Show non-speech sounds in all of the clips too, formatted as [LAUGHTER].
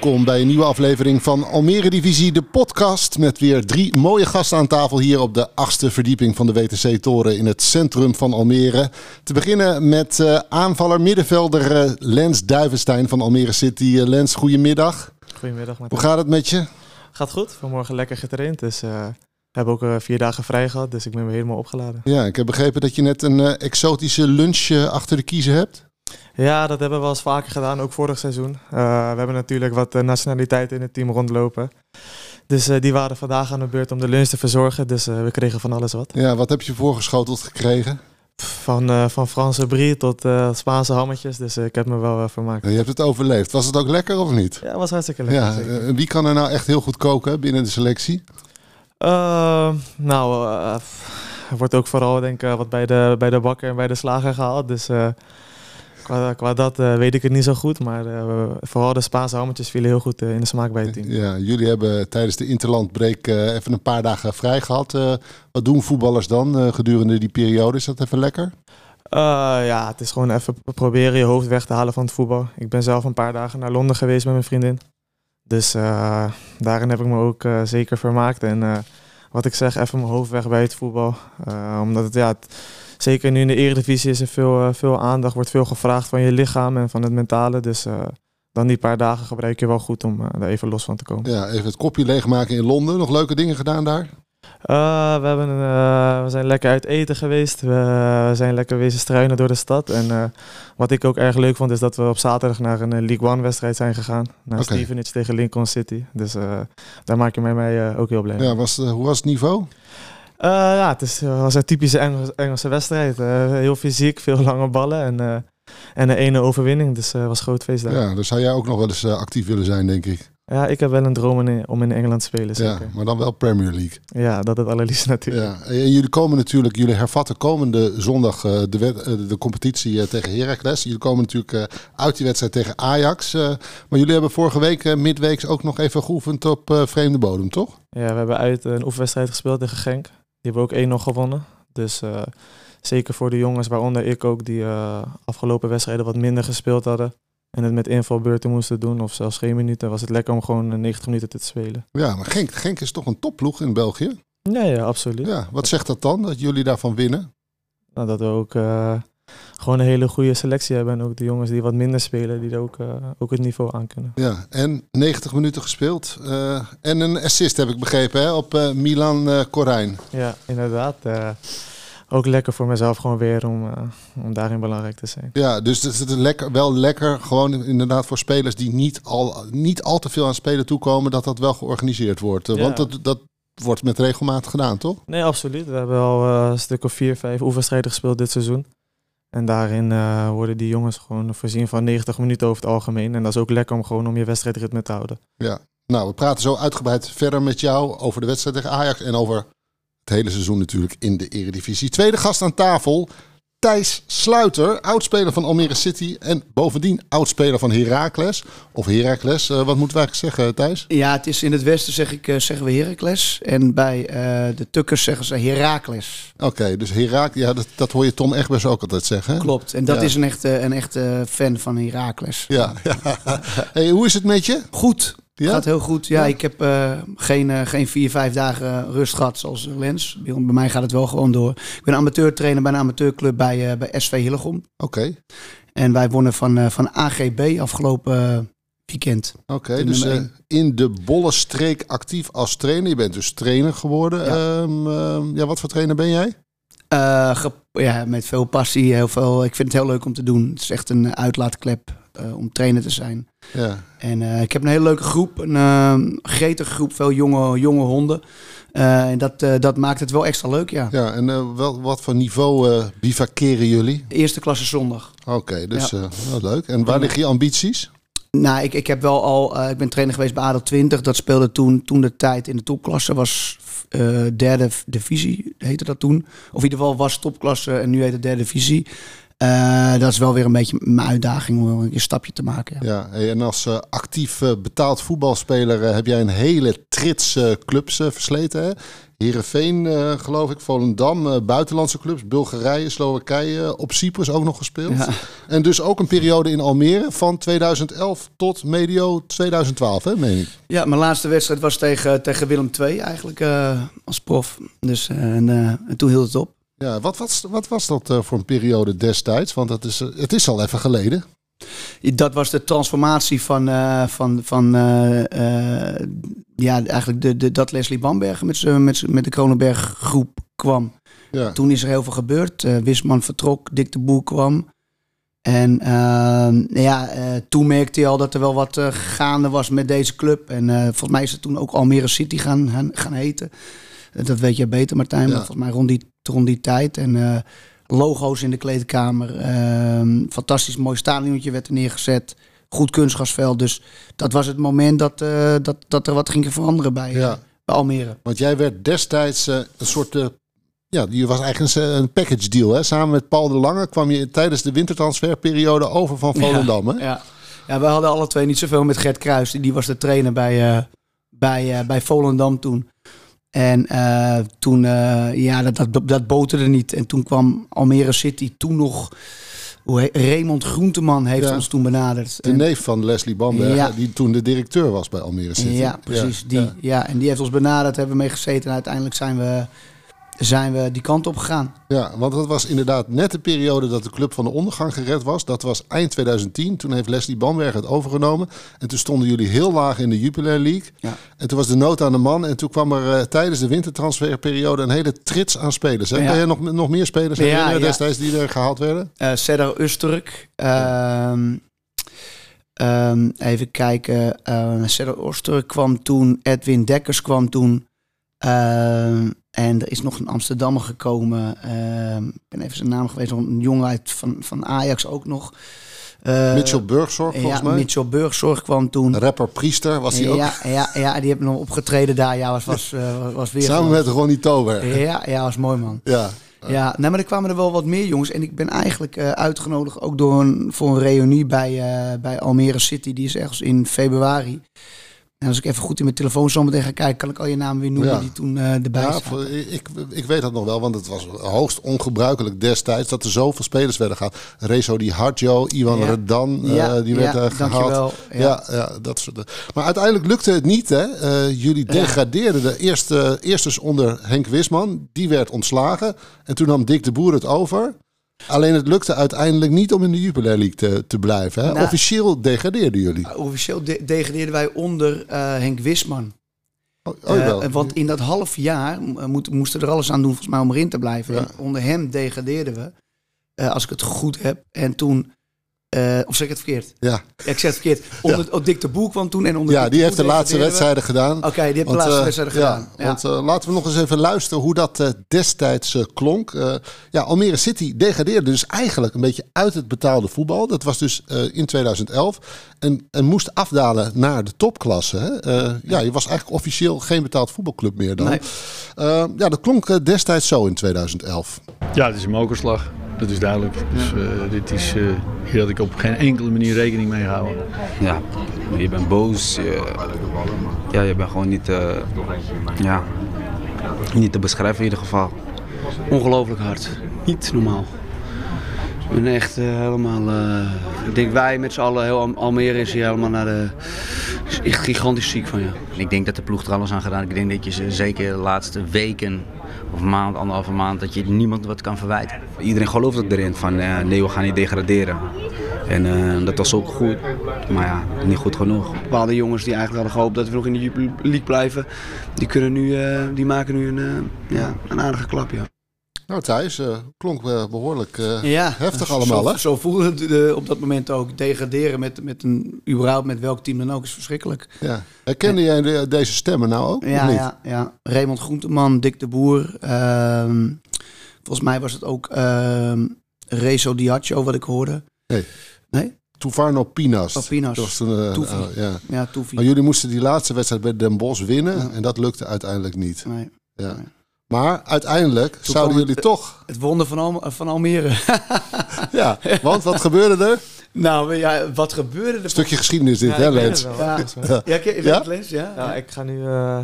welkom bij een nieuwe aflevering van Almere Divisie, de podcast. Met weer drie mooie gasten aan tafel hier op de achtste verdieping van de WTC-toren in het centrum van Almere. Te beginnen met uh, aanvaller middenvelder uh, Lens Duivenstein van Almere City. Uh, Lens, goedemiddag. Goedemiddag. Martin. Hoe gaat het met je? Gaat goed. Vanmorgen lekker getraind. Dus we hebben ook vier dagen vrij gehad, dus ik ben weer helemaal opgeladen. Ja, ik heb begrepen dat je net een exotische lunch achter de kiezen hebt. Ja, dat hebben we wel eens vaker gedaan, ook vorig seizoen. Uh, we hebben natuurlijk wat nationaliteiten in het team rondlopen. Dus uh, die waren vandaag aan de beurt om de lunch te verzorgen. Dus uh, we kregen van alles wat. Ja, wat heb je voorgeschoteld gekregen? Van, van Franse brie tot Spaanse hammetjes. Dus ik heb me wel vermaakt. Je hebt het overleefd. Was het ook lekker of niet? Ja, was hartstikke lekker. Ja, wie kan er nou echt heel goed koken binnen de selectie? nou, er wordt ook vooral denk ik wat bij de, bij de bakker en bij de slager gehaald. Dus Qua, qua dat uh, weet ik het niet zo goed, maar uh, vooral de Spaanse hammetjes vielen heel goed uh, in de smaak bij het team. Ja, jullie hebben tijdens de interlandbreak even een paar dagen vrij gehad. wat doen voetballers dan gedurende die periode? Is dat even lekker? ja, het is gewoon even proberen je hoofd weg te halen van het voetbal. Ik ben zelf een paar dagen naar Londen geweest met mijn vriendin. Dus daarin heb ik me ook zeker vermaakt. En wat ik zeg, even mijn hoofd weg bij het voetbal. omdat het, ja... Het, zeker nu in de eredivisie is er veel, uh, veel aandacht, wordt veel gevraagd van je lichaam en van het mentale. Dus uh, dan die paar dagen gebruik je wel goed om er even los van te komen. Ja, even het kopje leegmaken in Londen. Nog leuke dingen gedaan daar? we, hebben, we zijn lekker uit eten geweest. We zijn lekker wezen struinen door de stad. En wat ik ook erg leuk vond, is dat we op zaterdag naar een League One wedstrijd zijn gegaan. Naar okay. Stevenage tegen Lincoln City. Dus daar maak je mij, mij ook heel blij Ja, was, hoe was het niveau? Uh, ja, het is, was een typische Engelse, Engelse wedstrijd. Uh, heel fysiek, veel lange ballen en, uh, en een ene overwinning. Dus het was groot feest daar. Ja, dus zou jij ook nog wel eens actief willen zijn, denk ik. Ja, ik heb wel een droom om in Engeland te spelen. Zeker. Ja, maar dan wel Premier League. Ja, dat het allerliefst natuurlijk. Ja. En jullie komen natuurlijk, jullie hervatten komende zondag de, wet, de competitie tegen Heracles. Jullie komen natuurlijk uit die wedstrijd tegen Ajax. maar jullie hebben vorige week midweeks ook nog even geoefend op vreemde bodem, toch? Ja, we hebben uit een oefenwedstrijd gespeeld tegen Genk. Die hebben ook één nog gewonnen. Dus uh, zeker voor de jongens, waaronder ik ook, die uh, afgelopen wedstrijden wat minder gespeeld hadden. En het met invalbeurten moesten doen, of zelfs geen minuten, was het lekker om gewoon 90 minuten te spelen. Ja, maar Genk, Genk is toch een topploeg in België? Ja, ja, absoluut. Ja, wat zegt dat dan, dat jullie daarvan winnen? Nou, dat we ook uh, gewoon een hele goede selectie hebben. En ook de jongens die wat minder spelen, die ook, uh, ook het niveau aan kunnen. Ja, en 90 minuten gespeeld. Uh, en een assist heb ik begrepen hè, op uh, Milan Corijn. Ja, inderdaad. ook lekker voor mezelf gewoon weer om, om daarin belangrijk te zijn. Ja, dus het is lekker, wel lekker gewoon inderdaad voor spelers die niet al, niet al te veel aan spelen toekomen, dat dat wel georganiseerd wordt. Ja. Want dat, dat wordt met regelmaat gedaan, toch? Nee, absoluut. We hebben al een stuk of vier, vijf oefenstrijden gespeeld dit seizoen. En daarin uh, worden die jongens gewoon voorzien van 90 minuten over het algemeen. En dat is ook lekker om gewoon om je wedstrijdritme te houden. Ja, nou, we praten zo uitgebreid verder met jou over de wedstrijd tegen Ajax en over het hele seizoen natuurlijk in de Eredivisie. Tweede gast aan tafel, Thijs Sluiter, oudspeler van Almere City en bovendien oudspeler van Heracles. Of Heracles, uh, wat moeten wij eigenlijk zeggen Thijs? Ja, het is in het westen zeg ik, uh, zeggen we Heracles en bij uh, de Tukkers zeggen ze Heracles. Oké, okay, dus Herakles, ja, dat, dat hoor je Tom Egbers ook altijd zeggen. Klopt, en dat is een echte, een echte fan van Heracles. Ja, [LAUGHS] ja. hey, hoe is het met je? Goed. Ja? Gaat heel goed. Ja, ja. ik heb uh, geen, uh, geen vier, vijf dagen rust gehad zoals Lens. Bij, bij, mij gaat het wel gewoon door. Ik ben amateurtrainer bij een amateurcllub bij, uh, bij SV Hillegom. Oké. Okay. En wij wonnen van, van AGB afgelopen weekend. Oké, okay, dus in de bolle streek actief als trainer. Je bent dus trainer geworden. Ja, um, ja wat voor trainer ben jij? ja, met veel passie. Heel veel, ik vind het heel leuk om te doen. Het is echt een uitlaatklep uh, om trainer te zijn. Ja. En uh, ik heb een hele leuke groep, een uh, gretige groep, veel jonge, jonge honden. en dat, dat maakt het wel extra leuk, ja. Ja, en wel, wat voor niveau bivakeren jullie? Eerste klasse zondag. Oké, okay, dus ja. wel leuk. En waar liggen je ambities? Nou, ik, ik heb wel al, ik ben trainer geweest bij ADO 20. Dat speelde toen, toen de tijd in de topklasse was derde divisie, heette dat toen. Of in ieder geval was topklasse en nu heet het derde divisie. Eh, dat is wel weer een beetje mijn uitdaging om een stapje te maken. Ja, ja hey, en als uh, actief uh, betaald voetbalspeler heb jij een hele trits clubs versleten. Hè? Heerenveen, geloof ik, Volendam, buitenlandse clubs, Bulgarije, Slowakije, op Cyprus ook nog gespeeld. Ja. En dus ook een periode in Almere van 2011 tot medio 2012, hè, meen ik? Ja, mijn laatste wedstrijd was tegen, tegen Willem II eigenlijk als prof. Dus, en, en toen hield het op. Ja, wat, wat, wat was dat uh, voor een periode destijds? Want dat is, uh, het is al even geleden. Dat was de transformatie van, uh, van, van ja, eigenlijk de, de, dat Leslie Bamberg met, met, met de Kronenberg groep kwam. Ja. Toen is er heel veel gebeurd. Wisman vertrok, Dick de Boer kwam. En ehm, ja, toen merkte hij al dat er wel wat gaande was met deze club. En volgens mij is het toen ook Almere City gaan, gaan, gaan heten. Dat weet je beter, Martijn. Ja. Maar volgens mij rond die rond die tijd. En uh, logo's in de kleedkamer. Uh, fantastisch mooi stadionetje werd er neergezet. Goed kunstgasveld. Dus dat was het moment dat, uh, dat, dat er wat ging veranderen bij, ja. bij Almere. Want jij werd destijds een soort ja, je was eigenlijk een, een, package deal. Hè? Samen met Paul de Lange kwam je tijdens de wintertransferperiode over van Volendam. Ja, ja. ja, we hadden alle twee niet zoveel met Gert Kruis. Die was de trainer bij, bij, bij Volendam toen. En uh, toen, uh, ja, dat, dat, dat boterde niet. En toen kwam Almere City, toen nog... Hoe Raymond Groenteman heeft ons toen benaderd. De neef van Leslie Bamberg, ja. die toen de directeur was bij Almere City. Ja, precies. Ja. Die, ja. en die heeft ons benaderd, hebben we mee gezeten. En uiteindelijk zijn we zijn we die kant op gegaan. Ja, want dat was inderdaad net de periode dat de club van de ondergang gered was. Dat was eind 2010. Toen heeft Leslie Bamberg het overgenomen. En toen stonden jullie heel laag in de Jupiler League. Ja. En toen was de nood aan de man. En toen kwam er uh, tijdens de wintertransferperiode een hele trits aan spelers. Ja. Kan je nog, nog meer spelers ja, ja. destijds die er gehaald werden? Uh, Cedar Usterk. Um, um, even kijken. Uh, Cedar Usterk kwam toen. Edwin Dekkers kwam toen. Uh, en er is nog een Amsterdammer gekomen. Uh, ik ben even zijn naam geweest. Een jongen uit van, van Ajax ook nog. Uh, Mitchell Burgzorg, volgens ja, mij. Mitchell Burgzorg kwam toen. Rapper Priester was hij ja, ook. Ja, ja, die hebben nog opgetreden daar. Ja, was, was, uh, was weer... Samen met Ronnie Tober. Ja, ja, was mooi man. Ja. Ja, nou, maar er kwamen er wel wat meer jongens. En ik ben eigenlijk uh, uitgenodigd ook door een, voor een reunie bij, bij Almere City. Die is ergens in februari. En als ik even goed in mijn telefoon zo meteen ga kijken, kan ik al je naam weer noemen die toen uh, erbij ja, ik, ik weet dat nog wel, want het was hoogst ongebruikelijk destijds dat er zoveel spelers werden gehad. Rezo Di Harjo, Ivan ja. Redan, uh, die werd uh, gehaald. Ja. Ja, dat soort. Maar uiteindelijk lukte het niet. Hè? jullie degradeerden de eerste, eerste onder Henk Wisman. Die werd ontslagen. En toen nam Dick de Boer het over. Alleen het lukte uiteindelijk niet om in de Jupiler League te, te blijven. Hè? Nou, officieel degradeerden jullie. Officieel de degradeerden wij onder uh, Henk Wisman. Oh, oh, uh, want in dat half jaar moet, moesten er alles aan doen volgens mij om erin te blijven. Ja. Onder hem degradeerden we, uh, als ik het goed heb. En toen uh, of zeg ik het verkeerd? Ja. Ik zeg het verkeerd. Onder, ja. Dick de Boer kwam toen en onder Ja, die heeft de laatste wedstrijden gedaan. Oké, okay, die heeft want, de laatste uh, wedstrijden gedaan. Ja, Want uh, laten we nog eens even luisteren hoe dat destijds klonk. ja, Almere City degradeerde dus eigenlijk een beetje uit het betaalde voetbal. Dat was dus in 2011. En, en moest afdalen naar de topklasse. Hè? ja, je was eigenlijk officieel geen betaald voetbalclub meer dan. Nee. ja, dat klonk destijds zo in 2011. Ja, het is een mokerslag. Dat is duidelijk. Dus uh, dit is, uh, hier had ik op geen enkele manier rekening mee gehouden. Ja, je bent boos. Je, ja, je bent gewoon niet, uh, ja, niet te beschrijven in ieder geval. Ongelooflijk hard. Niet normaal. Ik ben echt helemaal. ik denk wij met z'n allen, heel Almere is hier helemaal naar de. Is echt gigantisch ziek van ja. Ik denk dat de ploeg er alles aan gedaan. Ik denk dat je ze zeker de laatste weken of een maand, anderhalve maand, dat je niemand wat kan verwijten. Iedereen gelooft ook erin van uh, nee, we gaan niet degraderen. En uh, dat was ook goed, maar ja, niet goed genoeg. Bepaalde jongens die eigenlijk hadden gehoopt dat we nog in de League blijven, die, kunnen nu, uh, die maken nu een, ja, een aardige klap. Ja. Nou Thijs, uh, klonk behoorlijk uh, ja, heftig allemaal zo, hè? Zo voelde het uh, op dat moment ook. Degraderen met, met een, überhaupt met welk team dan ook is verschrikkelijk. Ja. Herkende jij de, deze stemmen nou ook? Ja, ja, ja. Raymond Groenteman, Dick de Boer. Ehm, volgens mij was het ook uh, Rezo Diaccio wat ik hoorde. Nee. Nee? Pinas. Oh, Pinas. Dat was een, uh, ja. Ja, Maar jullie moesten die laatste wedstrijd bij Den Bosch winnen. En dat lukte uiteindelijk niet. Nee. Ja. Nee. Maar uiteindelijk zouden jullie toch... Het wonder van, Al van Almere. [LAUGHS] ja, want wat gebeurde er? Nou, ja, wat gebeurde er? Een stukje geschiedenis dit, ja, hè, Lens? Ja, ja. ja, ja? Lens, ja? Ja, ik ga nu... Uh,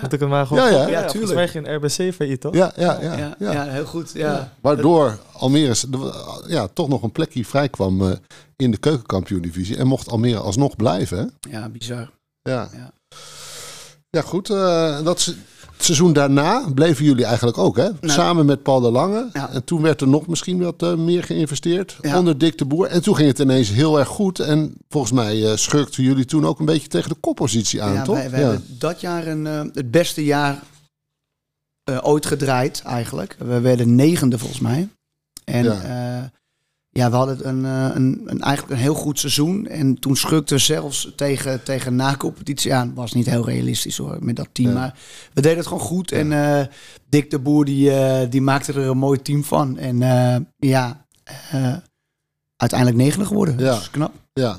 moet ik het maar gewoon... Ja, ja, ja, ja tuurlijk. Volgens mij geen RBC failliet, toch? Ja, ja, ja. Ja, ja. heel goed, ja. Waardoor Almere ja, toch nog een plekje vrij kwam uh, in de keukenkampioen-divisie. En mocht Almere alsnog blijven, hè? Ja, bizar. Ja, ja. ja goed. Uh, dat het seizoen daarna bleven jullie eigenlijk ook, hè? Nou, Samen met Paul de Lange. En toen werd er nog misschien wat uh, meer geïnvesteerd onder Dick de Boer. En toen ging het ineens heel erg goed. En volgens mij uh, schurkten jullie toen ook een beetje tegen de koppositie aan, ja, toch? Wij, wij hebben dat jaar een, uh, het beste jaar ooit gedraaid, eigenlijk. We werden negende, volgens mij. En ja, we hadden een, eh, een, een, eigenlijk een heel goed seizoen. En toen schukten we zelfs tegen, tegen na-competitie aan. Was niet heel realistisch hoor, met dat team. Maar we deden het gewoon goed. En uh, Dick de Boer, die, uh, die maakte er een mooi team van. En ja, uiteindelijk negende geworden. Ja. Dat is knap. Ja,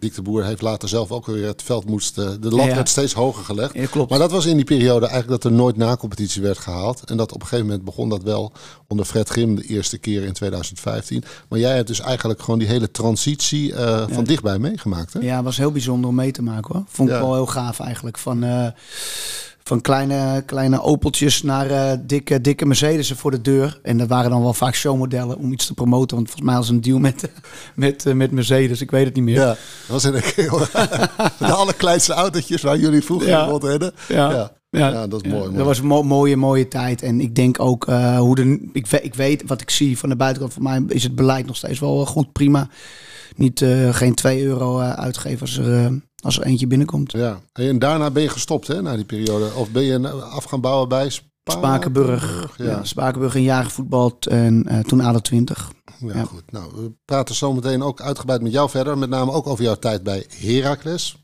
Dick de Boer heeft later zelf ook weer het veld moest. De lat werd steeds hoger gelegd. Ja, klopt. Maar dat was in die periode eigenlijk dat er nooit na competitie werd gehaald. En dat op een gegeven moment begon dat wel onder Fred Grim de eerste keer in 2015. Maar jij hebt dus eigenlijk gewoon die hele transitie uh, van dichtbij meegemaakt. Hè? Ja, was heel bijzonder om mee te maken hoor. Vond ik wel heel gaaf eigenlijk. Van. Uh, van kleine, kleine Opeltjes naar uh, dikke, dikke Mercedes'en voor de deur. En dat waren dan wel vaak showmodellen om iets te promoten. Want volgens mij was een deal met, [LAUGHS] met, uh, met Mercedes. Ik weet het niet meer. Ja, dat was in [LAUGHS] de allerkleinste autootjes waar jullie vroeger ja. in. Ja. ja. Ja, dat is mooi. Dat was een mo mooie, mooie tijd. En ik denk ook uh, hoe de. Ik, ik weet wat ik zie van de buitenkant. Voor mij is het beleid nog steeds wel goed, prima. Niet geen 2 euro uitgeven als er als er eentje binnenkomt. Ja, en daarna ben je gestopt hè, na die periode. Of ben je af gaan bouwen bij Spakenburg. Ja. Spakenburg een jaar gevoetbald en uh, toen ADO 20. Ja, ja, goed. Nou, we praten zo meteen ook uitgebreid met jou verder. Met name ook over jouw tijd bij Heracles.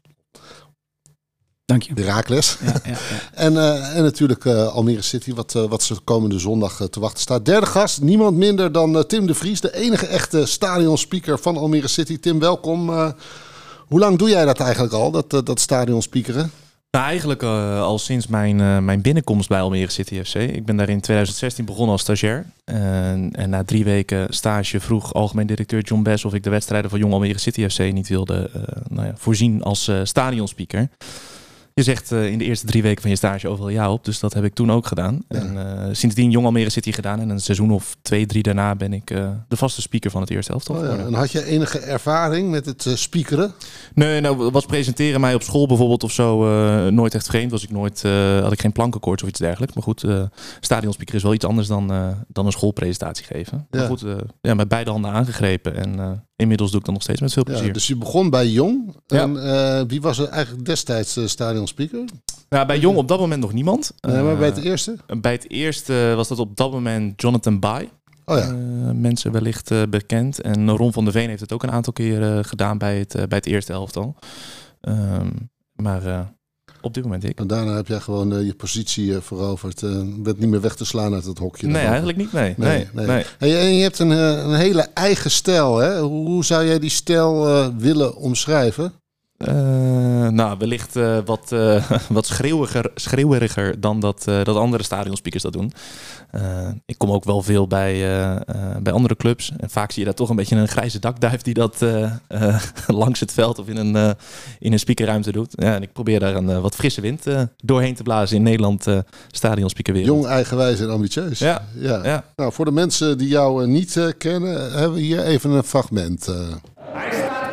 Dank je. Heracles. Ja, ja, ja. [LAUGHS] en, uh, en natuurlijk uh, Almere City, wat, uh, wat ze komende zondag te wachten staat. Derde gast, niemand minder dan Tim de Vries, de enige echte stadionspeaker van Almere City. Tim, welkom. Hoe lang doe jij dat eigenlijk al, dat, eh, dat stadion speakeren? Nou, eigenlijk uh, al sinds mijn, uh, mijn binnenkomst bij Almere City FC. Ik ben daar in 2016 begonnen als stagiair. En, na drie weken stage vroeg algemeen directeur John Bess of ik de wedstrijden van Jong Almere City FC niet wilde nou ja, voorzien als stadionspeaker. Je zegt uh, in de eerste drie weken van je stage overal ja op. Dus dat heb ik toen ook gedaan. Ja. En uh, sindsdien Jong Almere City gedaan. En een seizoen of twee, drie daarna ben ik uh, de vaste speaker van het eerste elftal. Oh, ja. En had je enige ervaring met het speakeren? Nee, nou was presenteren mij op school bijvoorbeeld of zo nooit echt vreemd. Was ik nooit, had ik geen plankenkoorts of iets dergelijks. Maar goed, stadionspeaker is wel iets anders dan, dan een schoolpresentatie geven. Ja. Maar goed, ja, met beide handen aangegrepen. En inmiddels doe ik dat nog steeds met veel plezier. Ja, dus je begon bij Jong. En wie was er eigenlijk destijds stadion speaker? Nou, bij Jong op dat moment nog niemand. Nee, maar bij het eerste? Uh, bij het eerste was dat op dat moment Jonathan Bai. Oh ja. Uh, mensen wellicht bekend. En Ron van der Veen heeft het ook een aantal keren gedaan bij het, bij het eerste elftal. Um, maar op dit moment ik. En daarna heb jij gewoon je positie veroverd. en werd niet meer weg te slaan uit het hokje. Nee, eigenlijk niet. Nee. nee, nee, nee. En, je, en, je, hebt een, een hele eigen stijl. Hè? Hoe, hoe zou jij die stijl willen omschrijven? Uh, nou, wellicht uh, wat, uh, [LAUGHS] wat schreeuwiger, schreeuweriger dan dat, dat andere stadionspeakers dat doen. ik kom ook wel veel bij, bij andere clubs. En vaak zie je daar toch een beetje een grijze dakduif die dat [LAUGHS] langs het veld of in een, in een speakerruimte doet. Ja, en ik probeer daar een wat frisse wind doorheen te blazen in Nederland stadionspeakerwereld. Jong, eigenwijs en ambitieus. Ja, ja. ja. Nou, voor de mensen die jou niet kennen, hebben we hier even een fragment. Hij staat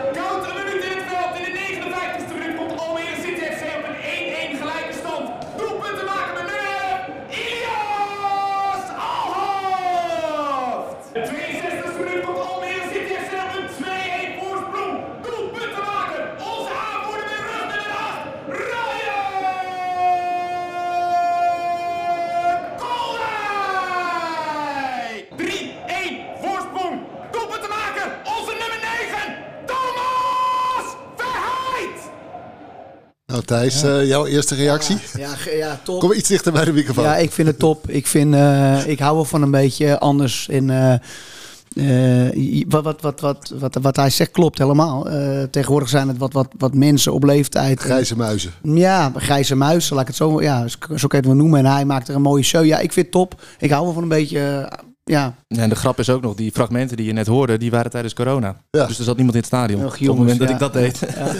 Nou Thijs, ja. uh, jouw eerste reactie? Ja, ja, ja, top. Kom iets dichter bij de microfoon. Ja, ik vind het top. Ik, vind, uh, ik hou wel van een beetje anders. En uh, wat, wat, wat, wat, wat, wat hij zegt klopt helemaal. tegenwoordig zijn het wat, wat, wat mensen op leeftijd. Grijze muizen. Ja, grijze muizen, laat ik het zo, ja, zo kan je het wel noemen. En hij maakt er een mooie show. Ja, ik vind het top. Ik hou wel van een beetje ja. En de grap is ook nog, die fragmenten die je net hoorde, die waren tijdens corona. Ja. Dus er zat niemand in het stadion op het moment dat ik dat deed. Ja,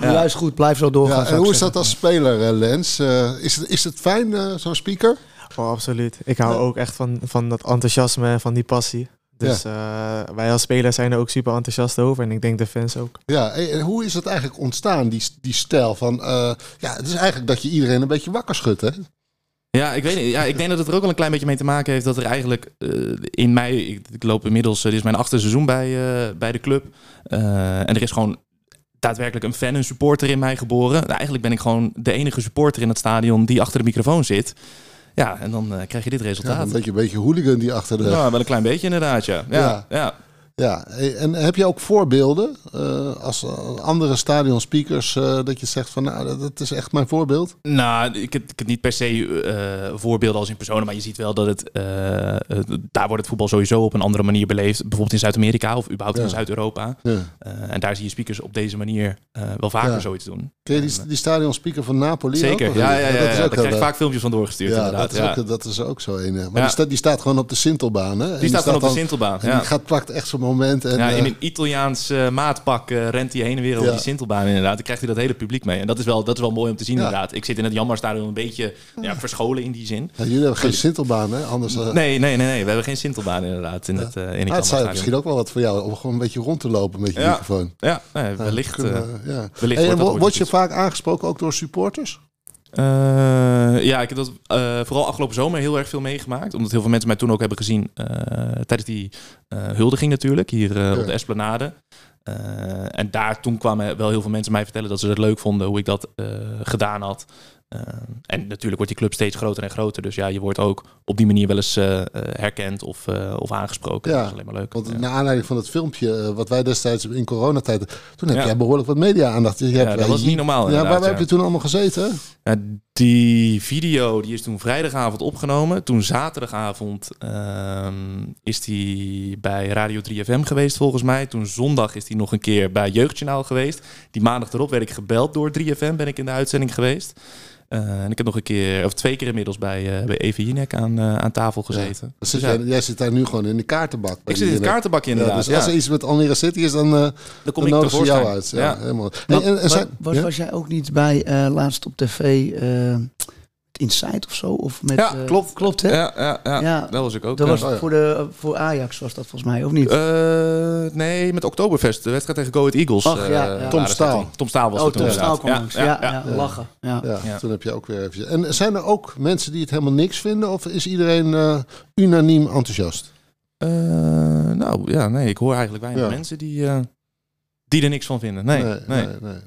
ja, Juist goed, blijf zo doorgaan. en hoe is dat als speler, eh, Lens? Uh, is, het, is het fijn, uh, zo'n speaker? Oh, absoluut. Ik hou ook echt van, van dat enthousiasme en van die passie. Dus uh, wij als spelers zijn er ook super enthousiast over. En ik denk de fans ook. Ja, en hoe is het eigenlijk ontstaan, die, die stijl van... ja, het is eigenlijk dat je iedereen een beetje wakker schudt, hè? Ja, ik weet niet. Ja, ik denk dat het er ook wel een klein beetje mee te maken heeft dat er eigenlijk uh, in mij, ik, ik, loop inmiddels, uh, dit is mijn achtste seizoen bij, uh, bij de club. en er is gewoon daadwerkelijk een fan, een supporter in mij geboren. Nou, eigenlijk ben ik gewoon de enige supporter in het stadion die achter de microfoon zit. Ja, en dan krijg je dit resultaat. Ja, een beetje, een beetje hooligan die achter de... Ja, wel een klein beetje inderdaad, ja. ja, ja. Ja, en heb je ook voorbeelden uh, als eh, andere stadionspeakers uh, dat je zegt van nou, dat is echt mijn voorbeeld? Nou, ik heb, ik heb niet per se uh, voorbeelden als in personen, maar je ziet wel dat het daar wordt het voetbal sowieso op een andere manier beleefd. Bijvoorbeeld in Zuid-Amerika of überhaupt in Zuid-Europa. Ja. en daar zie je speakers op deze manier wel vaker ja. zoiets doen. Ken je die, die stadionspeaker van Napoli? Zeker, ook, ja, ja, ja, ja, daar krijg ik vaak filmpjes van doorgestuurd. Ja, inderdaad. Dat, is ook, dat is ook zo een. Maar die, staat, die staat gewoon op de Sintelbaan. Hè? Die, die staat gewoon op de Sintelbaan. Die gaat pakt echt zo'n moment. En, ja, in een Italiaans uh, maatpak uh, rent hij heen en weer over die Sintelbaan inderdaad. Dan krijgt hij dat hele publiek mee. En dat is wel, dat is wel mooi om te zien inderdaad. Ik zit in het Jammerstadion een beetje ja, verscholen in die zin. jullie hebben geen Sintelbaan hè? Anders, uh... nee, nee, nee, nee. We hebben geen Sintelbaan inderdaad in het, in het ah, het misschien ook wel wat voor jou om gewoon een beetje rond te lopen met je microfoon. Ja, nee, wellicht. ja. wellicht hey, word je vaak aangesproken ook door supporters? Uh, ja, ik heb dat uh, vooral afgelopen zomer heel erg veel meegemaakt. Omdat heel veel mensen mij toen ook hebben gezien uh, tijdens die huldiging natuurlijk, hier ja. op de Esplanade. en daar toen kwamen wel heel veel mensen mij vertellen dat ze het leuk vonden hoe ik dat gedaan had. Uh, en natuurlijk wordt die club steeds groter en groter. Dus ja, je wordt ook op die manier wel eens uh, herkend of, uh, of aangesproken. Ja, dat is alleen maar leuk. Want ja. naar aanleiding van het filmpje wat wij destijds in coronatijd... toen heb ja. jij behoorlijk wat media-aandacht. Je ja, dat was niet normaal Ja, waar heb je toen allemaal gezeten? Ja, die video die is toen vrijdagavond opgenomen. Toen zaterdagavond ehm, is die bij Radio 3FM geweest volgens mij. Toen zondag is die nog een keer bij Jeugdjournaal geweest. Die maandag erop werd ik gebeld door 3FM, ben ik in de uitzending geweest. Uh, en ik heb nog een keer, of twee keer inmiddels bij, uh, bij Eva Jinek aan, uh, aan tafel gezeten. Dus dus jij, jij, zit daar nu gewoon in de kaartenbak. Ik zit in de kaartenbak inderdaad. Ja, dus als er iets met Almere City is, dan, dan, kom dan ik jou uit. Ja, helemaal. en, en, zijn, was, was, jij ook niet bij laatst op tv Insight of zo. Of met, ja, klopt. klopt hè? Ja, ja, ja, ja. dat was ik ook. Dat was oh, voor, de, voor Ajax was dat volgens mij, of niet? Uh, nee, met Oktoberfest. De wedstrijd tegen Go Ahead Eagles. Ach, ja, uh, Tom Staal. Tom Staal was oh, het Tom Staal kwam langs. Ja, ja, lachen. Ja. Ja, toen heb je ook weer even... En zijn er ook mensen die het helemaal niks vinden? Of is iedereen uh, unaniem enthousiast? nou, ja, nee. Ik hoor eigenlijk weinig mensen die, die er niks van vinden. Nee, nee. nee. nee, nee.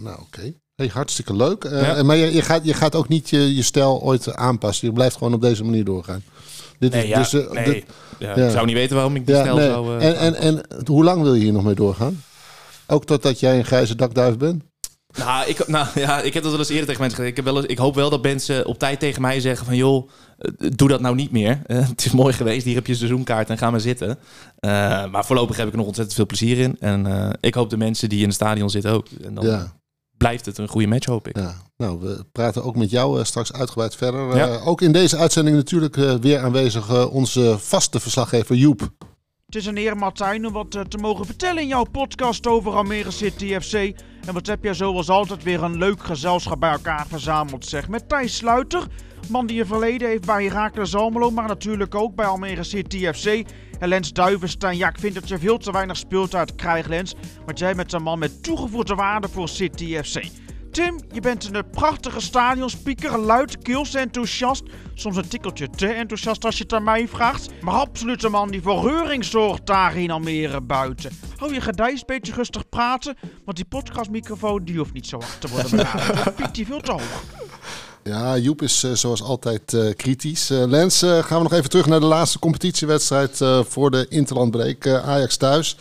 Nou, oké. Hey, hartstikke leuk. Uh, Maar je, je, gaat, je gaat ook niet je, je stijl ooit aanpassen. Je blijft gewoon op deze manier doorgaan. Dit nee, is, ja, dus, uh, nee. Dit, ja, Ik zou niet weten waarom ik die stijl nee. zou... Uh, en, en, en hoe lang wil je hier nog mee doorgaan? Ook totdat jij een grijze dakduif bent? Nou, ik, nou ja, ik heb dat wel eens eerder tegen mensen gezegd. Ik, heb wel eens, ik hoop wel dat mensen op tijd tegen mij zeggen van... joh, doe dat nou niet meer. [LAUGHS] het is mooi geweest, hier heb je seizoenkaart en ga maar zitten. maar voorlopig heb ik er nog ontzettend veel plezier in. En ik hoop de mensen die in het stadion zitten ook. En dan, ja blijft het een goede match, hoop ik. Ja, nou, we praten ook met jou uh, straks uitgebreid verder. Ja. Uh, ook in deze uitzending natuurlijk uh, weer aanwezig onze vaste verslaggever Joep. Het is een eer, Martijn, om wat te mogen vertellen in jouw podcast over Almere City FC. En wat heb jij zoals altijd weer een leuk gezelschap bij elkaar verzameld, zeg. Met Thijs Sluiter, man die je verleden heeft bij Heracles Almelo, maar natuurlijk ook bij Almere City FC. En Lens Duivenstein, ja, ik vind dat je veel te weinig speeltijd krijgt, Lens. Want jij bent een man met toegevoegde waarde voor City FC. Tim, je bent een prachtige stadionspeaker, luid, kils, enthousiast. Soms een tikkeltje te enthousiast als je het aan mij vraagt. Maar absoluut een man die voor reuring zorgt daar in Almere buiten. Hou je gedijs, beetje rustig praten, want die podcastmicrofoon die hoeft niet zo hard te worden benaderd. [LAUGHS] Dan piekt die veel te hoog. Ja, Joep is uh, zoals altijd uh, kritisch. Uh, Lens, gaan we nog even terug naar de laatste competitiewedstrijd voor de Interlandbreek. Ajax thuis. 2-2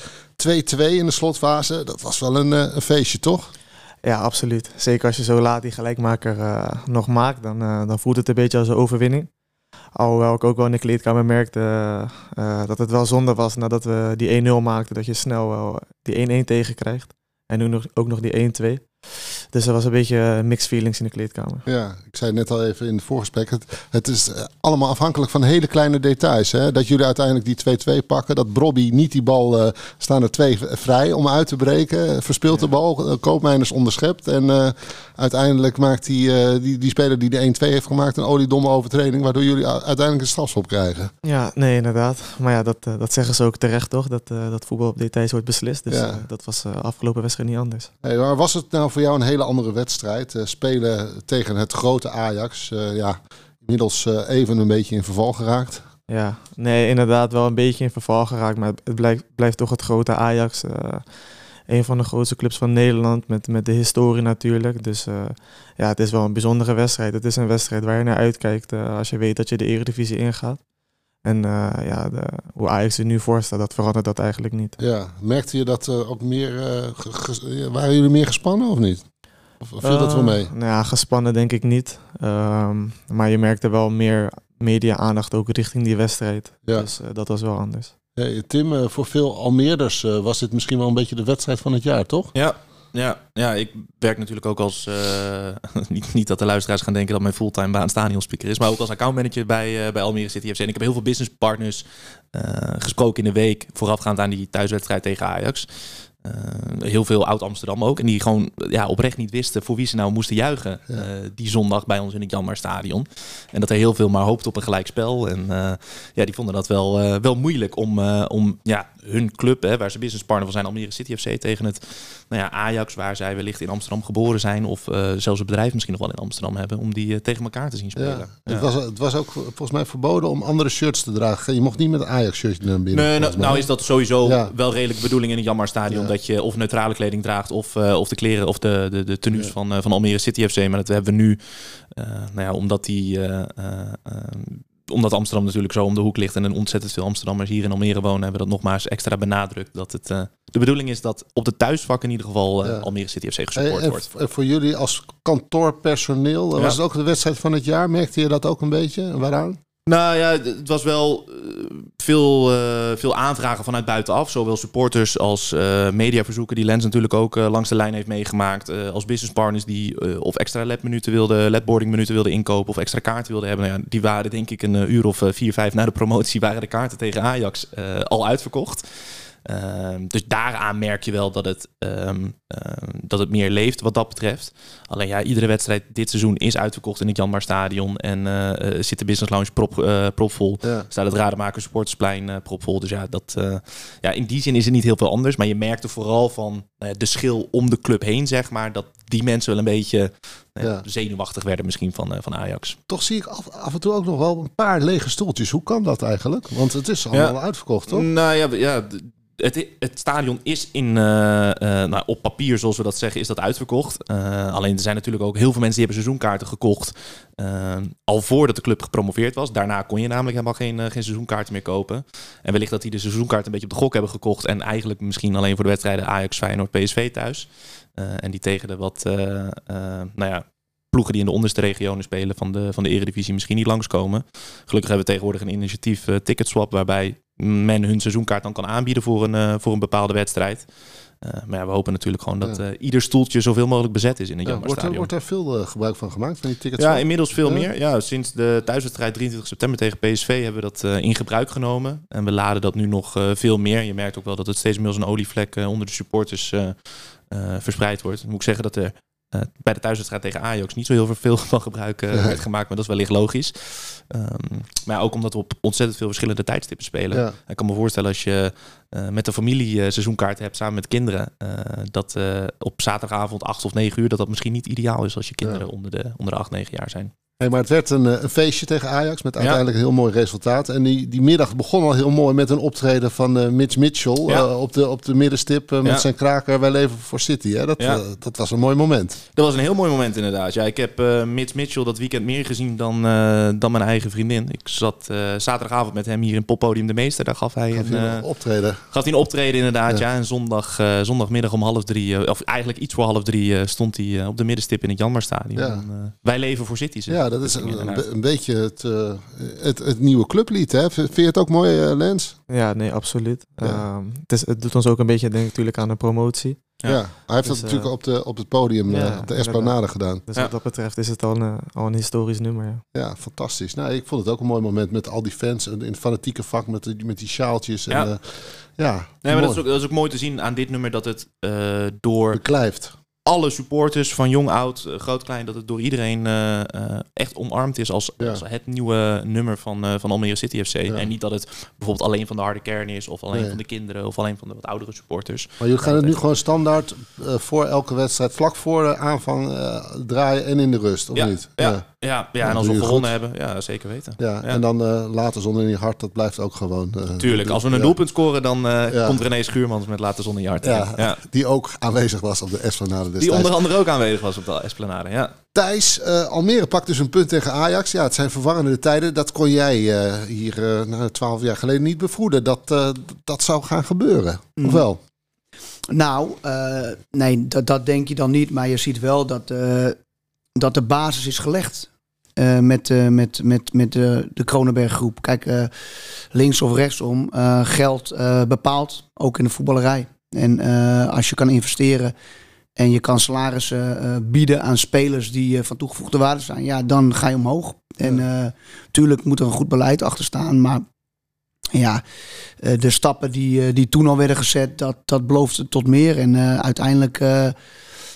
in de slotfase. Dat was wel een, een, feestje, toch? Ja, absoluut. Zeker als je zo laat die gelijkmaker nog maakt, dan, dan voelt het een beetje als een overwinning. Alhoewel ik ook wel in de kleedkamer merkte dat het wel zonde was nadat we die 1-0 maakten. Dat je snel wel die 1-1 tegenkrijgt. En nu nog, ook nog die 1-2. Dus er was een beetje mixed feelings in de kleedkamer. Ja, ik zei net al even in het voorgesprek. Het, het is eh, allemaal afhankelijk van hele kleine details. Hè? Dat jullie uiteindelijk die 2-2 pakken. Dat Brobby niet die bal, uh, staan er twee vrij om uit te breken. Verspeelt de bal, Koopmeiners onderschept. En uh, uiteindelijk maakt die, die, die speler die de 1-2 heeft gemaakt een oliedomme overtreding. Waardoor jullie uiteindelijk een strafschop krijgen. Ja, nee inderdaad. Maar ja, dat, dat zeggen ze ook terecht toch? Dat, dat voetbal op details wordt beslist. Dus ja. dat was afgelopen wedstrijd niet anders. Hey, maar was het nou voor jou een hele andere wedstrijd. Uh, spelen tegen het grote Ajax. Uh, ja, inmiddels uh, even een beetje in verval geraakt. Ja, nee, inderdaad wel een beetje in verval geraakt. Maar het blijft, blijft toch het grote Ajax. een van de grootste clubs van Nederland. Met, met de historie natuurlijk. Dus ja, het is wel een bijzondere wedstrijd. Het is een wedstrijd waar je naar uitkijkt als je weet dat je de eredivisie ingaat. En uh, ja, de, hoe Ajax er nu voor staat, dat verandert dat eigenlijk niet. Ja, merkte je dat uh, ook meer, uh, waren jullie meer gespannen of niet? Of viel dat wel mee? Nou ja, gespannen denk ik niet. Um, maar je merkte wel meer media-aandacht ook richting die wedstrijd. Ja. Dus dat was wel anders. Hey, Tim, voor veel Almeerders was dit misschien wel een beetje de wedstrijd van het jaar, toch? Ja, ja, ja, ik werk natuurlijk ook als, uh, [LAUGHS] niet, niet dat de luisteraars gaan denken dat mijn fulltime baan stadionspeaker is, maar ook als accountmanager bij, uh, bij Almere City FC. En ik heb heel veel businesspartners uh, gesproken in de week voorafgaand aan die thuiswedstrijd tegen Ajax. Heel veel oud-Amsterdam ook. En die gewoon ja, oprecht niet wisten voor wie ze nou moesten juichen. Ja. Die zondag bij ons in het Janmar Stadion. En dat er heel veel maar hoopte op een gelijkspel. En ja, die vonden dat wel, wel moeilijk om, om ja, hun club, hè, waar ze businesspartner van zijn, Almere City FC, tegen het nou ja, Ajax, waar zij wellicht in Amsterdam geboren zijn. Of zelfs een bedrijf misschien nog wel in Amsterdam hebben. Om die tegen elkaar te zien spelen. Ja. Ja. Het, was, het was ook volgens mij verboden om andere shirts te dragen. Je mocht niet met een Ajax-shirt naar binnen. Nee, nou, nou, is dat sowieso wel redelijk bedoeling in het Janmar Stadion. Dat je of neutrale kleding draagt of, uh, of de kleren of de, de, de tenues van, van Almere City FC. Maar dat hebben we nu, nou ja, omdat die omdat Amsterdam natuurlijk zo om de hoek ligt en een ontzettend veel Amsterdammers hier in Almere wonen, hebben we dat nogmaals extra benadrukt. Dat het de bedoeling is dat op de thuisvak in ieder geval ja. Almere City FC gesupport en, wordt. En voor jullie als kantoorpersoneel, ja. was het ook de wedstrijd van het jaar? Merkte je dat ook een beetje? Waaraan? Nou ja, het was wel uh, veel, uh, veel aanvragen vanuit buitenaf. Zowel supporters als uh, mediaverzoeken die Lens natuurlijk ook langs de lijn heeft meegemaakt. als businesspartners die of extra ledminuten wilden, ledboarding minuten wilden inkopen of extra kaarten wilden hebben. Nou ja, die waren denk ik een uur of vier, vijf na de promotie waren de kaarten tegen Ajax al uitverkocht. Um, dus daaraan merk je wel dat het, um, um, dat het meer leeft wat dat betreft. Alleen ja, iedere wedstrijd dit seizoen is uitverkocht in het Janmar Stadion. En uh, zit de Business Lounge prop, uh, propvol. Ja. Staat het Rademaker Sportsplein uh, propvol. Dus ja, dat, ja, in die zin is het niet heel veel anders. Maar je merkte vooral van de schil om de club heen, zeg maar. Dat die mensen wel een beetje ja. zenuwachtig werden misschien van, van Ajax. Toch zie ik af, af, en toe ook nog wel een paar lege stoeltjes. Hoe kan dat eigenlijk? Want het is allemaal ja. uitverkocht, toch? Nou ja, ja het, stadion is in, uh, uh, nou, op papier, zoals we dat zeggen, is dat uitverkocht. Uh, alleen er zijn natuurlijk ook heel veel mensen die hebben seizoenkaarten gekocht. al voordat de club gepromoveerd was. Daarna kon je namelijk helemaal geen, geen seizoenkaarten meer kopen. En wellicht dat die de seizoenkaart een beetje op de gok hebben gekocht. En eigenlijk misschien alleen voor de wedstrijden Ajax, Feyenoord, PSV thuis. en die tegen de wat, nou ja, ploegen die in de onderste regionen spelen van de, van de eredivisie misschien niet langskomen. Gelukkig hebben we tegenwoordig een initiatief uh, Ticketswap waarbij men hun seizoenkaart dan kan aanbieden voor een, uh, voor een bepaalde wedstrijd. Uh, maar ja, we hopen natuurlijk gewoon dat ja. ieder stoeltje zoveel mogelijk bezet is in het ja, wordt, er, wordt er veel gebruik van gemaakt, van die tickets? Ja, inmiddels veel meer. Ja, sinds de thuiswedstrijd 23 september tegen PSV hebben we dat in gebruik genomen. En we laden dat nu nog veel meer. Je merkt ook wel dat het steeds meer als een olievlek onder de supporters verspreid wordt. Dan moet ik zeggen dat er uh, bij de thuiswedstrijd tegen Ajax niet zo heel veel van gebruik uh, [LAUGHS] werd gemaakt, maar dat is wellicht logisch. Um, maar ook omdat we op ontzettend veel verschillende tijdstippen spelen. Ja. Ik kan me voorstellen als je uh, met de familie seizoenkaarten hebt samen met kinderen, dat op zaterdagavond 8 of 9 uur, dat dat misschien niet ideaal is als je kinderen ja. onder, de, onder de 8, 9 jaar zijn. Hey, maar het werd een, een, feestje tegen Ajax met uiteindelijk ja. een heel mooi resultaat. En die, die middag begon al heel mooi met een optreden van uh, Mitch Mitchell ja. uh, op, de, op de middenstip uh, met ja. zijn kraker Wij leven voor City. Hè? Dat, dat was een mooi moment. Dat was een heel mooi moment inderdaad. Ja, ik heb Mitch Mitchell dat weekend meer gezien dan, dan mijn eigen vriendin. Ik zat zaterdagavond met hem hier in Poppodium de Meester. Daar gaf hij een optreden. Gaf hij een optreden inderdaad, ja. En zondag, zondagmiddag om half drie, of eigenlijk iets voor half drie, stond hij op de middenstip in het Janmarstadion. Ja. wij leven voor City. Ja, dat is een, een, beetje het, het, het, nieuwe clublied. Hè? Vind je het ook mooi, Lens? Ja, nee, absoluut. Ehm, het, is, het doet ons ook een beetje denk natuurlijk aan de promotie. Ja, hij heeft dus, dat natuurlijk op, de, op het podium, ja, op de Esplanade gedaan. Dus wat dat betreft is het al een, al een historisch nummer. Ja. ja, fantastisch. Nou, ik vond het ook een mooi moment met al die fans in het fanatieke vak met, die, met die sjaaltjes. En, ja, ja nee, maar dat is, ook, dat is ook mooi te zien aan dit nummer dat het uh, door... Beklijft alle supporters van jong, oud, eh, groot, klein, dat het door iedereen uh, echt omarmd is als, als, het nieuwe nummer van, uh, van Almere City FC. En niet dat het bijvoorbeeld alleen van de harde kern is, of alleen van de kinderen, of alleen van de wat oudere supporters. Maar jullie gaan het nu gewoon standaard voor elke wedstrijd, vlak voor de aanvang draaien en in de rust, of niet? Ja, ja, ja, en als we gewonnen hebben, ja, zeker weten. Ja, en dan later zon in je hart, dat blijft ook gewoon. Tuurlijk, als we een doelpunt scoren, dan komt René Schuurmans met later zon in je hart. Ja, Die ook aanwezig was op de Esplanade die onder andere ook aanwezig was op de Esplanade, ja. Thijs, uh, Almere pakt dus een punt tegen Ajax. Ja, het zijn verwarrende tijden. Dat kon jij uh, hier uh, nou, twaalf jaar geleden niet bevroeden. Dat dat zou gaan gebeuren, mm. of wel? Nou, nee, dat, dat denk je dan niet. Maar je ziet wel dat, dat de basis is gelegd. met, met, met, met de, de Kronenberg groep. Kijk, links of rechtsom, geld bepaalt, ook in de voetballerij. En als je kan investeren en je kan salarissen uh, bieden aan spelers die uh, van toegevoegde waarde zijn, ja, dan ga je omhoog. En natuurlijk moet er een goed beleid achter staan, maar ja, de stappen die, die toen al werden gezet, dat, dat beloofde tot meer. En uiteindelijk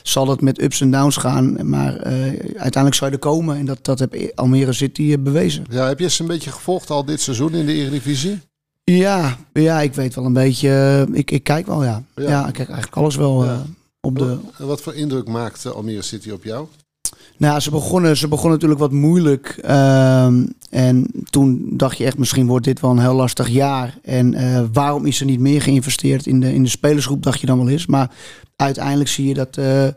zal het met ups en downs gaan, maar uiteindelijk zou je er komen. En dat, dat heb Almere City bewezen. Ja, heb je ze een beetje gevolgd al dit seizoen in de Eredivisie? Ja, ja, ik weet wel een beetje. ik, ik kijk wel, ja. ja. ik kijk eigenlijk alles wel. Ja op de... Wat voor indruk maakte Almere City op jou? Nou, ze begonnen, ze begonnen natuurlijk wat moeilijk. Ehm, en toen dacht je echt, misschien wordt dit wel een heel lastig jaar. En uh, waarom is er niet meer geïnvesteerd in de, in de spelersgroep, dacht je dan wel eens. Maar uiteindelijk zie je dat, uh,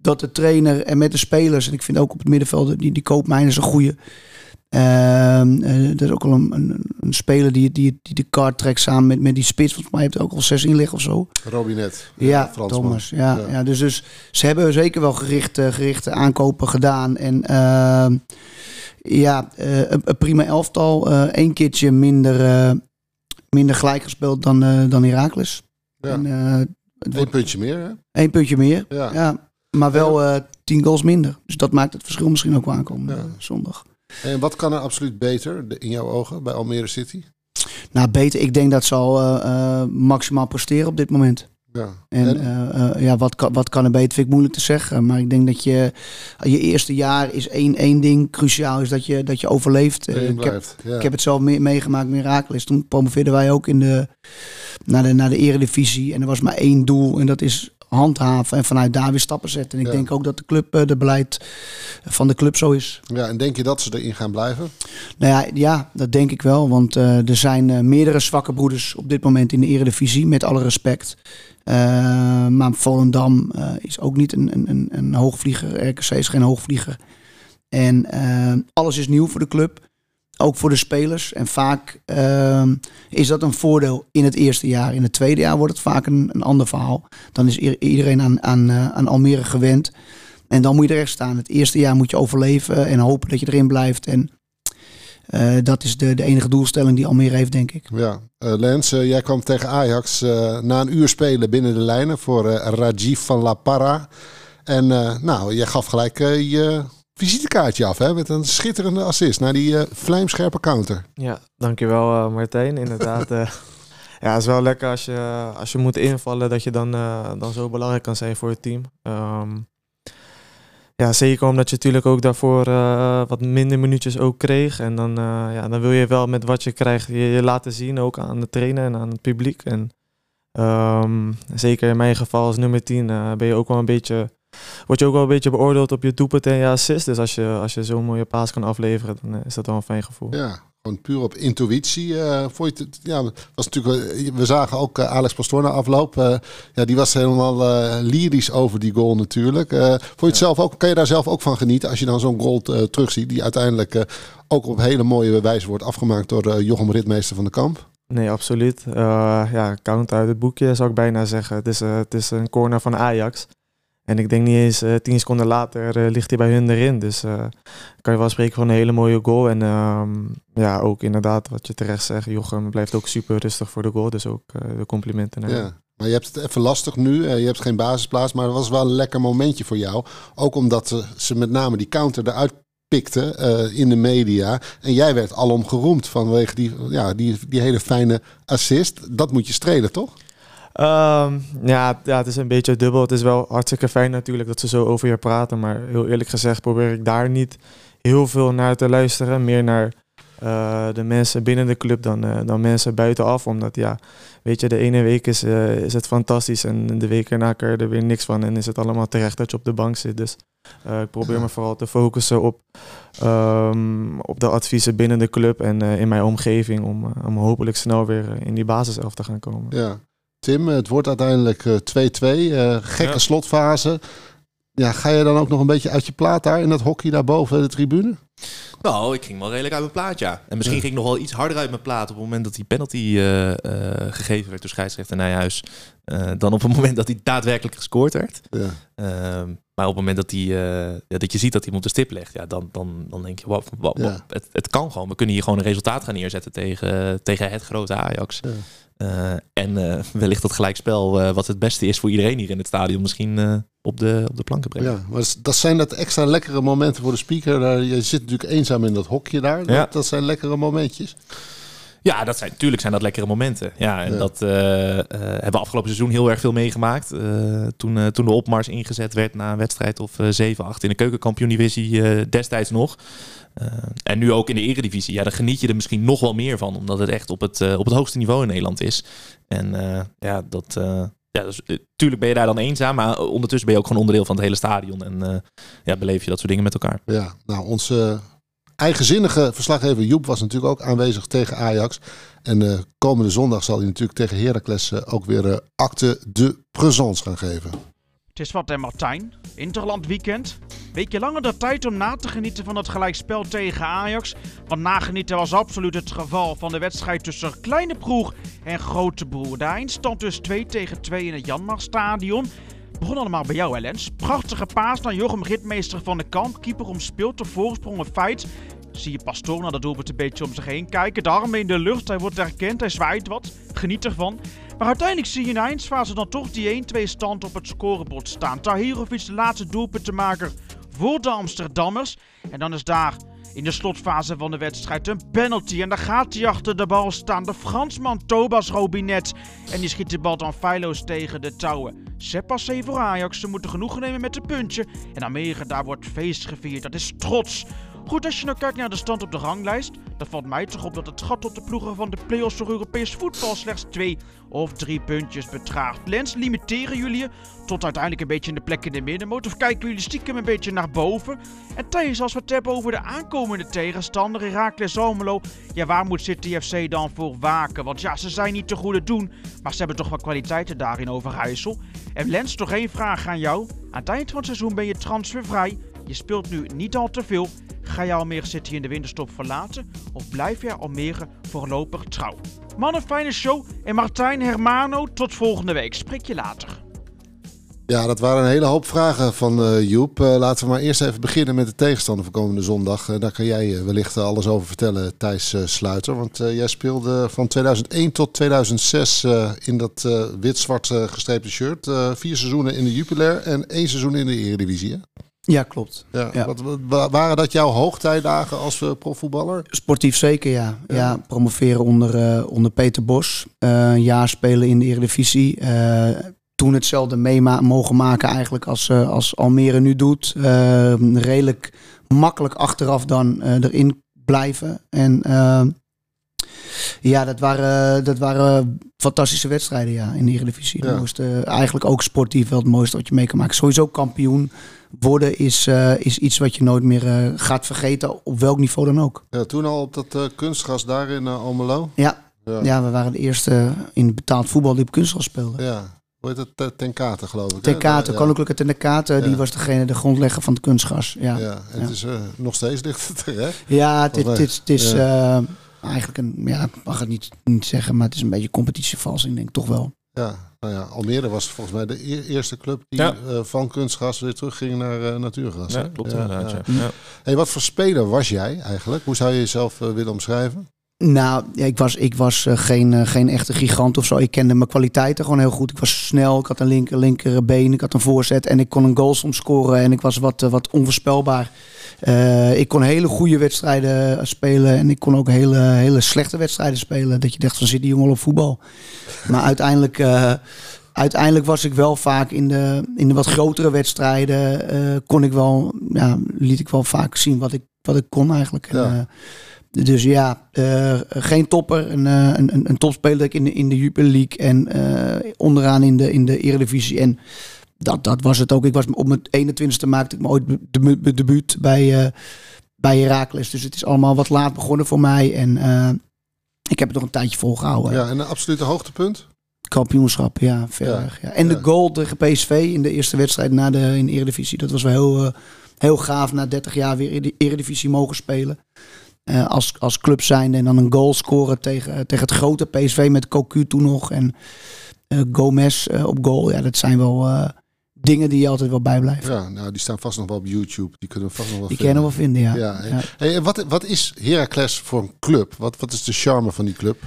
dat de trainer en met de spelers... en ik vind ook op het middenveld, die, die Koopmijn is een goede... Uh, er is ook al een, een, een, speler die, die, die de kaart trekt samen met, met die spits. Volgens mij heeft er ook al zes in liggen of zo. Robinet. Ja, Thomas. Ja, ja. dus, dus ze hebben zeker wel gerichte, gerichte aankopen gedaan. En uh, ja, uh, een, prima elftal. Eén keertje minder, minder gelijk gespeeld dan, dan Heracles. Ja. En, Eén puntje meer, hè? Eén puntje meer, ja. ja. Maar wel tien goals minder. Dus dat maakt het verschil misschien ook wel aankomen zondag. En wat kan er absoluut beter in jouw ogen bij Almere City? Nou, beter. Ik denk dat ze al uh, uh, maximaal presteren op dit moment. Ja. En, en? Uh, ja, wat kan, wat kan er beter? Vind ik moeilijk te zeggen. Maar ik denk dat je je eerste jaar is één, één ding cruciaal is dat je, dat je overleeft. ik, heb, ja. ik heb het zelf mee, meegemaakt met Herakles. Toen promoveerden wij ook in de, naar, de, naar de eredivisie. En er was maar één doel. En dat is handhaven en vanuit daar weer stappen zetten. En ik denk ook dat de club, eh, de beleid van de club zo is. Ja, en denk je dat ze erin gaan blijven? Nou ja, ja dat denk ik wel. Want uh, er zijn uh, meerdere zwakke broeders op dit moment in de eredivisie, met alle respect. Uh, maar Volendam is ook niet een, een, een hoogvlieger. RKC is geen hoogvlieger. En alles is nieuw voor de club. Ook voor de spelers. En vaak uh, is dat een voordeel in het eerste jaar. In het tweede jaar wordt het vaak een, een ander verhaal. Dan is iedereen aan, aan, uh, aan Almere gewend. En dan moet je er echt staan. Het eerste jaar moet je overleven en hopen dat je erin blijft. En uh, dat is de, de enige doelstelling die Almere heeft, denk ik. Ja, uh, Lens, jij kwam tegen Ajax na een uur spelen binnen de lijnen voor Rajiv van La Parra. En nou, jij gaf gelijk je visitekaartje af hè, met een schitterende assist naar die uh, vlijmscherpe counter. Ja, dankjewel uh, Martijn. Inderdaad, uh, [LAUGHS] ja, het is wel lekker als je, als je moet invallen dat je dan, dan zo belangrijk kan zijn voor het team. Um, ja, zeker omdat je natuurlijk ook daarvoor wat minder minuutjes ook kreeg. En dan, ja, dan wil je wel met wat je krijgt je, je, laten zien, ook aan de trainer en aan het publiek. En um, zeker in mijn geval als nummer 10 ben je ook wel een beetje word je ook wel een beetje beoordeeld op je doelpunt en je assist. Dus als je, als je zo'n mooie paas kan afleveren, dan is dat wel een fijn gevoel. Ja, gewoon puur op intuïtie. Uh, vond je het, ja, was natuurlijk, we zagen ook Alex Pastoor na afloop. ja, die was helemaal lyrisch over die goal natuurlijk. vond je het zelf ook, kan je daar zelf ook van genieten als je dan zo'n goal terugziet, die uiteindelijk ook op hele mooie wijze wordt afgemaakt door Jochem Ritmeester van de Kamp? Nee, absoluut. Uh, ja, count uit het boekje zou ik bijna zeggen. Het is, uh, het is een corner van Ajax. En ik denk niet eens uh, tien seconden later ligt hij bij hun erin. Dus kan je wel spreken van een hele mooie goal. En ehm, ja, ook inderdaad wat je terecht zegt. Jochem blijft ook super rustig voor de goal. Dus ook de complimenten. Ja. Maar je hebt het even lastig nu. je hebt geen basisplaats. Maar het was wel een lekker momentje voor jou. Ook omdat ze met name die counter eruit pikte uh, in de media. En jij werd alom geroemd vanwege die, ja, die, die hele fijne assist. Dat moet je strelen, toch? Um, ja, ja, het is een beetje dubbel. Het is wel hartstikke fijn natuurlijk dat ze zo over je praten. Maar heel eerlijk gezegd probeer ik daar niet heel veel naar te luisteren. Meer naar uh, de mensen binnen de club dan, uh, dan mensen buitenaf. Omdat ja, weet je, de ene week is, uh, is het fantastisch en de week erna je er weer niks van. En is het allemaal terecht dat je op de bank zit. Dus ik probeer me vooral te focussen op, um, op de adviezen binnen de club en in mijn omgeving. Om, om hopelijk snel weer in die basiself te gaan komen. Ja. Tim, het wordt uiteindelijk 2-2. gekke ja. slotfase. Ja, ga je dan ook nog een beetje uit je plaat daar in dat hockey daarboven de tribune? Nou, ik ging wel redelijk uit mijn plaat, ja. En misschien ging ik nog wel iets harder uit mijn plaat op het moment dat die penalty uh, uh, gegeven werd door scheidsrechter Nijhuis. Uh, dan op het moment dat hij daadwerkelijk gescoord werd. Ja. Ehm, maar op het moment dat, die, ja, dat je ziet dat hij op de stip legt, ja, dan, dan, dan denk je, wat, wat, ja. het, het kan gewoon. We kunnen hier gewoon een resultaat gaan neerzetten tegen, tegen het grote Ajax. Uh, en uh, wellicht dat gelijkspel, uh, wat het beste is voor iedereen hier in het stadion, misschien op, de, op de planken brengen. Ja, maar dat zijn dat extra lekkere momenten voor de speaker. je zit natuurlijk eenzaam in dat hokje daar. Ja. Dat, dat zijn lekkere momentjes. Ja, dat zijn, natuurlijk zijn dat lekkere momenten. Ja, en dat hebben we afgelopen seizoen heel erg veel meegemaakt. toen, toen de opmars ingezet werd na een wedstrijd of 7-8 in de keukenkampioen-divisie destijds nog. Uh, en nu ook in de eredivisie. Ja, dan geniet je er misschien nog wel meer van. Omdat het echt op het, uh, op het hoogste niveau in Nederland is. En uh, ja, dat... ja, dus, tuurlijk ben je daar dan eenzaam. Maar ondertussen ben je ook gewoon onderdeel van het hele stadion. En ja, beleef je dat soort dingen met elkaar. Ja, nou onze eigenzinnige verslaggever Joep was natuurlijk ook aanwezig tegen Ajax. En komende zondag zal hij natuurlijk tegen Heracles ook weer acte de présence gaan geven. Het is wat en Martijn. Interland weekend. Weekje langer de tijd om na te genieten van het gelijkspel tegen Ajax. Want nagenieten was absoluut het geval van de wedstrijd tussen Kleine Broer en Grote Broer. De eindstand dus 2 tegen 2 in het Janmarstadion. Begon allemaal bij jou, Lens. Prachtige paas naar Jochem Ritmeester van de Kamp. Keeper omspeelt de voorsprong een feit. Zie je Pastoor naar de doelpunt een beetje om zich heen kijken. De armen in de lucht, hij wordt herkend, hij zwaait wat. Geniet ervan. Maar uiteindelijk zie je in de eindfase dan toch die 1-2 stand op het scorebord staan. Tahirovic de laatste doelpunt te maken voor de Amsterdammers. En dan is daar in de slotfase van de wedstrijd een penalty. En daar gaat hij achter de bal staan. De Fransman Tobas Robinet. En die schiet de bal dan feilloos tegen de touwen. Sepassé voor Ajax. Ze moeten genoegen nemen met een puntje. En Amerika, daar wordt feest gevierd. Dat is trots. Goed, als je nou kijkt naar de stand op de ranglijst, dan valt mij toch op dat het gat tot de ploegen van de play-offs voor Europees voetbal slechts twee of drie puntjes betraagt. Lens, limiteren jullie je tot uiteindelijk een beetje in de plek in de middenmoot? Of kijken jullie stiekem een beetje naar boven? En tijdens als we het hebben over de aankomende tegenstander, Heracles Almelo, ja, waar moet City FC dan voor waken? Want ja, ze zijn niet te goede doen, maar ze hebben toch wel kwaliteiten daarin Overijssel. En Lens, toch één vraag aan jou. Aan het eind van het seizoen ben je transfervrij. Je speelt nu niet al te veel. Ga je Almere City in de winterstop verlaten of blijf je Almere voorlopig trouw? Mannen, fijne show en Martijn Hermano, tot volgende week. Spreek je later. Ja, dat waren een hele hoop vragen van uh, Joep. Uh, laten we maar eerst even beginnen met de tegenstander van komende zondag. Uh, daar kan jij wellicht alles over vertellen, Thijs Sluiter. Want jij speelde van 2001 tot 2006 in dat wit-zwart gestreepte shirt. vier seizoenen in de Jupiler en één seizoen in de Eredivisie. Hè? Ja, klopt. Ja, Wat, waren dat jouw hoogtijdagen als uh, profvoetballer? Sportief zeker, ja. ja. promoveren onder, uh, onder Peter Bos. Uh, een jaar spelen in de Eredivisie. toen hetzelfde mee mogen maken eigenlijk als, als Almere nu doet. redelijk makkelijk achteraf dan erin blijven. En Ja, dat waren, dat waren fantastische wedstrijden ja, in de Eredivisie. Ja. Mooiste, eigenlijk ook sportief wel het mooiste wat je mee kan maken. Sowieso kampioen worden is, uh, is iets wat je nooit meer uh, gaat vergeten, op welk niveau dan ook. Ja, toen al op dat uh, kunstgras daar in Almelo? Ja. ja. Ja. we waren de eerste in betaald voetbal die op kunstgras speelde. Ja, hoe heet het? Ten Kate, geloof ik. Ten Kate, ja. Koninklijke Ten Kate, die was degene, de grondlegger van het kunstgas. Ja, ja en het is nog steeds ligt het er, hè? Ja, het is eigenlijk een, ja, ik mag het niet, niet zeggen, maar het is een beetje competitievalsing, denk ik toch wel. Ja, nou ja, Almere was volgens mij de e-, eerste club die uh, van kunstgas weer terugging naar uh, natuurgas. Ja, klopt ja, inderdaad. Ja. Ja. Hey, wat voor speler was jij eigenlijk? Hoe zou je jezelf uh, willen omschrijven? Nou, ik was, ik was geen, geen echte gigant of zo. Ik kende mijn kwaliteiten gewoon heel goed. Ik was snel, ik had een linker, linker been, ik had een voorzet en ik kon een goal soms scoren. En ik was wat, wat onvoorspelbaar. Uh, ik kon hele goede wedstrijden spelen en ik kon ook hele, hele slechte wedstrijden spelen. Dat je dacht van zit die jongen op voetbal. Maar uiteindelijk, uh, uiteindelijk was ik wel vaak in de, in de wat grotere wedstrijden. Uh, kon ik wel, ja, liet ik wel vaak zien wat ik, wat ik kon eigenlijk. Ja. En, dus ja, geen topper. Een, een, een topspeler in de, in de Jupiler League en onderaan in de, in de Eredivisie. En dat, dat was het ook. Ik was op mijn 21ste maakte ik me ooit de debuut bij, uh, bij Herakles. Dus het is allemaal wat laat begonnen voor mij. En ik heb het nog een tijdje volgehouden. Ja, en een absolute hoogtepunt? Kampioenschap, ja, ver ja. ja. En ja. de goal tegen PSV in de eerste wedstrijd na de, in de Eredivisie. Dat was wel heel, heel gaaf na 30 jaar weer in de Eredivisie mogen spelen. Uh, als, als club zijnde en dan een goal scoren tegen, tegen het grote PSV met Cocu toen nog. En uh, Gomez op goal. Ja, dat zijn wel dingen die je altijd wel bijblijven. Ja, nou, die staan vast nog wel op YouTube. Die kunnen we vast nog wel die vinden. Die kunnen we wel vinden, ja. ja, Hey, wat, wat is Heracles voor een club? Wat, wat is de charme van die club?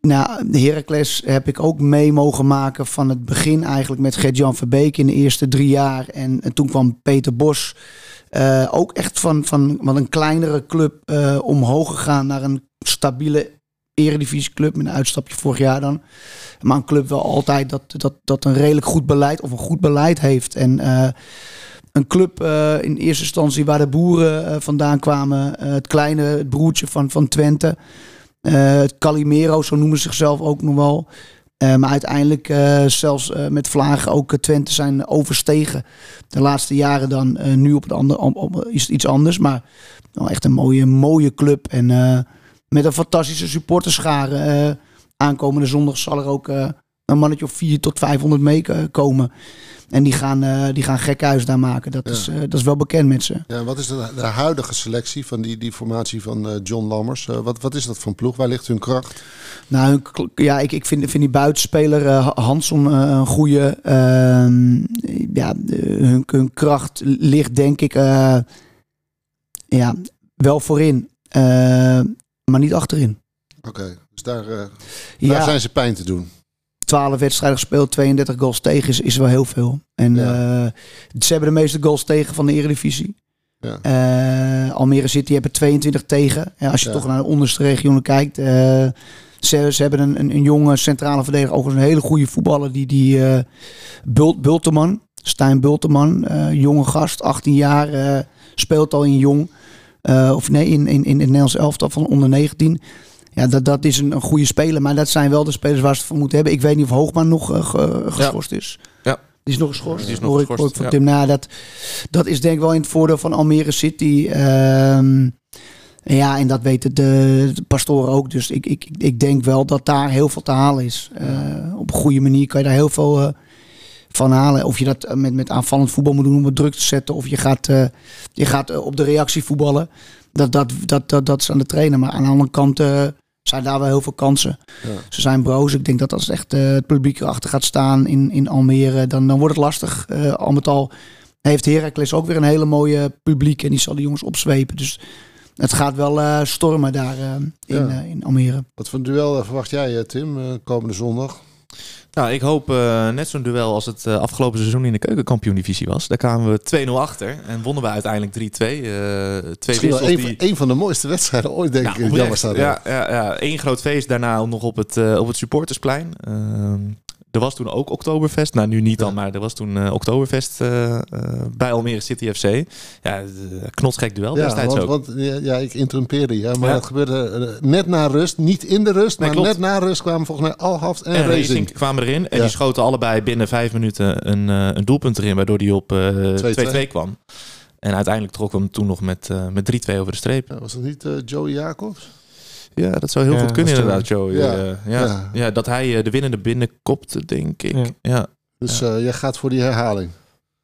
Nou, Heracles heb ik ook mee mogen maken van het begin eigenlijk met Gert-Jan Verbeek in de eerste drie jaar. En, en toen kwam Peter Bos. Uh, ook echt van, van wat een kleinere club uh, omhoog gegaan naar een stabiele eredivisieclub met een uitstapje vorig jaar dan. Maar een club wel altijd dat, dat, dat een redelijk goed beleid of een goed beleid heeft. En uh, een club in eerste instantie waar de boeren vandaan kwamen. het kleine het broertje van, van Twente. het Calimero, zo noemen ze zichzelf ook nog wel. Maar uiteindelijk zelfs met vlagen ook Twente zijn overstegen. De laatste jaren dan nu op het andere, is het iets anders. Maar nou, echt een mooie, mooie club. En met een fantastische supporterschare aankomende zondag zal er ook uh, een mannetje of 4 tot 500 meekomen. En die gaan, uh, die gaan gekhuis daar maken. Dat, ja. is, uh, dat is wel bekend met ze. Ja, wat is de, de huidige selectie van die, die formatie van John Lammers? wat, wat is dat van ploeg? Waar ligt hun kracht? Nou, ja, ik, ik vind, vind die buitenspeler Hanson een goede. Ehm, ja, hun, hun kracht ligt denk ik ja, wel voorin. maar niet achterin. Oké. Dus daar, ja. daar zijn ze pijn te doen. 12 wedstrijden gespeeld, 32 goals tegen is, is wel heel veel. En ja. uh, ze hebben de meeste goals tegen van de Eredivisie. Ja. Uh, Almere City hebben 22 tegen. En als je ja. toch naar de onderste regionen kijkt. Uh, ze, ze hebben een, een, een, jonge centrale verdediger. Ook een hele goede voetballer. Die, die Bult, Bulteman. Stijn Bulteman. jonge gast, 18 jaar. speelt al in jong. of nee, in, in, in het Nederlands elftal van onder 19. Ja, dat, dat is een, een goede speler. Maar dat zijn wel de spelers waar ze het voor moeten hebben. Ik weet niet of Hoogman nog uh, geschorst ja. is. Ja. Die is nog geschorst. Die is nog geschorst. Ik, van ja. Tim. Nou, dat, dat is denk ik wel in het voordeel van Almere City. Um, ja, en dat weten de, de, pastoren ook. Dus ik, ik, ik denk wel dat daar heel veel te halen is. Uh, op een goede manier kan je daar heel veel uh, van halen. Of je dat met, met aanvallend voetbal moet doen om het druk te zetten. Of je gaat, uh, je gaat op de reactie voetballen. Dat, dat, dat, dat, dat is aan de trainer. Maar aan de andere kant zijn daar wel heel veel kansen. Ja. Ze zijn broos. Ik denk dat als echt uh, het publiek erachter gaat staan in, in Almere, dan, dan wordt het lastig. Uh, al met al heeft Heracles ook weer een hele mooie publiek en die zal de jongens opzwepen. Dus het gaat wel stormen daar in, ja. in Almere. Wat voor duel verwacht jij, Tim, komende zondag? Nou, ik hoop uh, net zo'n duel als het uh, afgelopen seizoen in de keukenkampioen-divisie was. Daar kwamen we 2-0 achter en wonnen we uiteindelijk 3-2. Uh, twee wel een, die... een van de mooiste wedstrijden ooit, denk nou, ik. Ja, ja, ja, één groot feest daarna nog op het, op het supportersplein. Er was toen ook Oktoberfest. Nou, nu niet dan, maar er was toen uh, Oktoberfest uh, uh, bij Almere City FC. Ja, knotsgek duel ja, destijds want, ook. Want, ja, ik interrumpeerde je, maar het gebeurde net na rust. Niet in de rust, maar net na rust kwamen volgens mij Alhaft en, en Racing. Racing kwamen erin. En die schoten allebei binnen vijf minuten een, een doelpunt erin, waardoor die op 2-2 kwam. En uiteindelijk trokken we hem toen nog met, met 3-2 over de streep. was dat niet Joey Jacobs? Ja, dat zou heel Ja, goed kunnen inderdaad, Joe. Ja. Ja, ja. Ja. Dat hij eh, de winnende binnenkopte, denk ik. Ja. Ja. Dus eh, jij gaat voor die herhaling.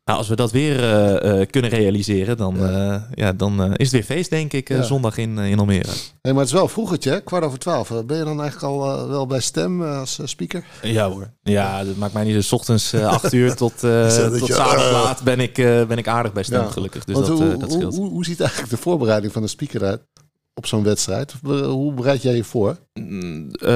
Nou, als we dat weer eh, eh, kunnen realiseren, dan, Ja. ja. ja, dan eh, is het weer feest, denk ik, eh, Ja. zondag in, eh, in Almere. Hey, maar het is wel vroegertje, hè? kwart over twaalf. Eh, Ben je dan eigenlijk al eh, wel bij stem eh, als eh, speaker? Ja hoor. Ja, dat maakt mij niet. Dus 's ochtends eh, acht uur tot, [LAUGHS] eh tot zaterdag eh. laat ben ik, eh, ben ik aardig bij stem, Ja. gelukkig. Dus Want dat, hoe, eh, dat hoe, scheelt. hoe, hoe ziet eigenlijk de voorbereiding van de speaker uit op zo'n wedstrijd? Eh, Hoe bereid jij je voor? Mm, eh,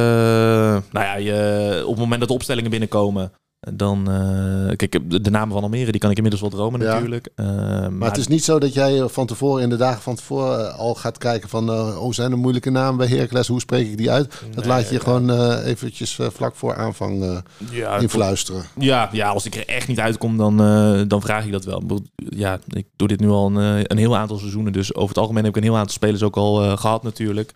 nou ja, je, op het moment dat de opstellingen binnenkomen, dan... eh, kijk, de, de namen van Almere, die kan ik inmiddels wel dromen Ja. natuurlijk. Eh, Maar het is niet zo dat jij eh, van tevoren, in de dagen van tevoren, al gaat kijken van... eh, oh, zijn er moeilijke namen bij Heracles? Hoe spreek ik die uit? Dat Nee, laat je ja. gewoon eh, eventjes vlak voor aanvang eh ja, influisteren. Ja, ja, als ik er echt niet uitkom, dan, eh, dan vraag ik dat wel. Ja, ik doe dit nu al een, een heel aantal seizoenen. Dus over het algemeen heb ik een heel aantal spelers ook al eh, gehad natuurlijk.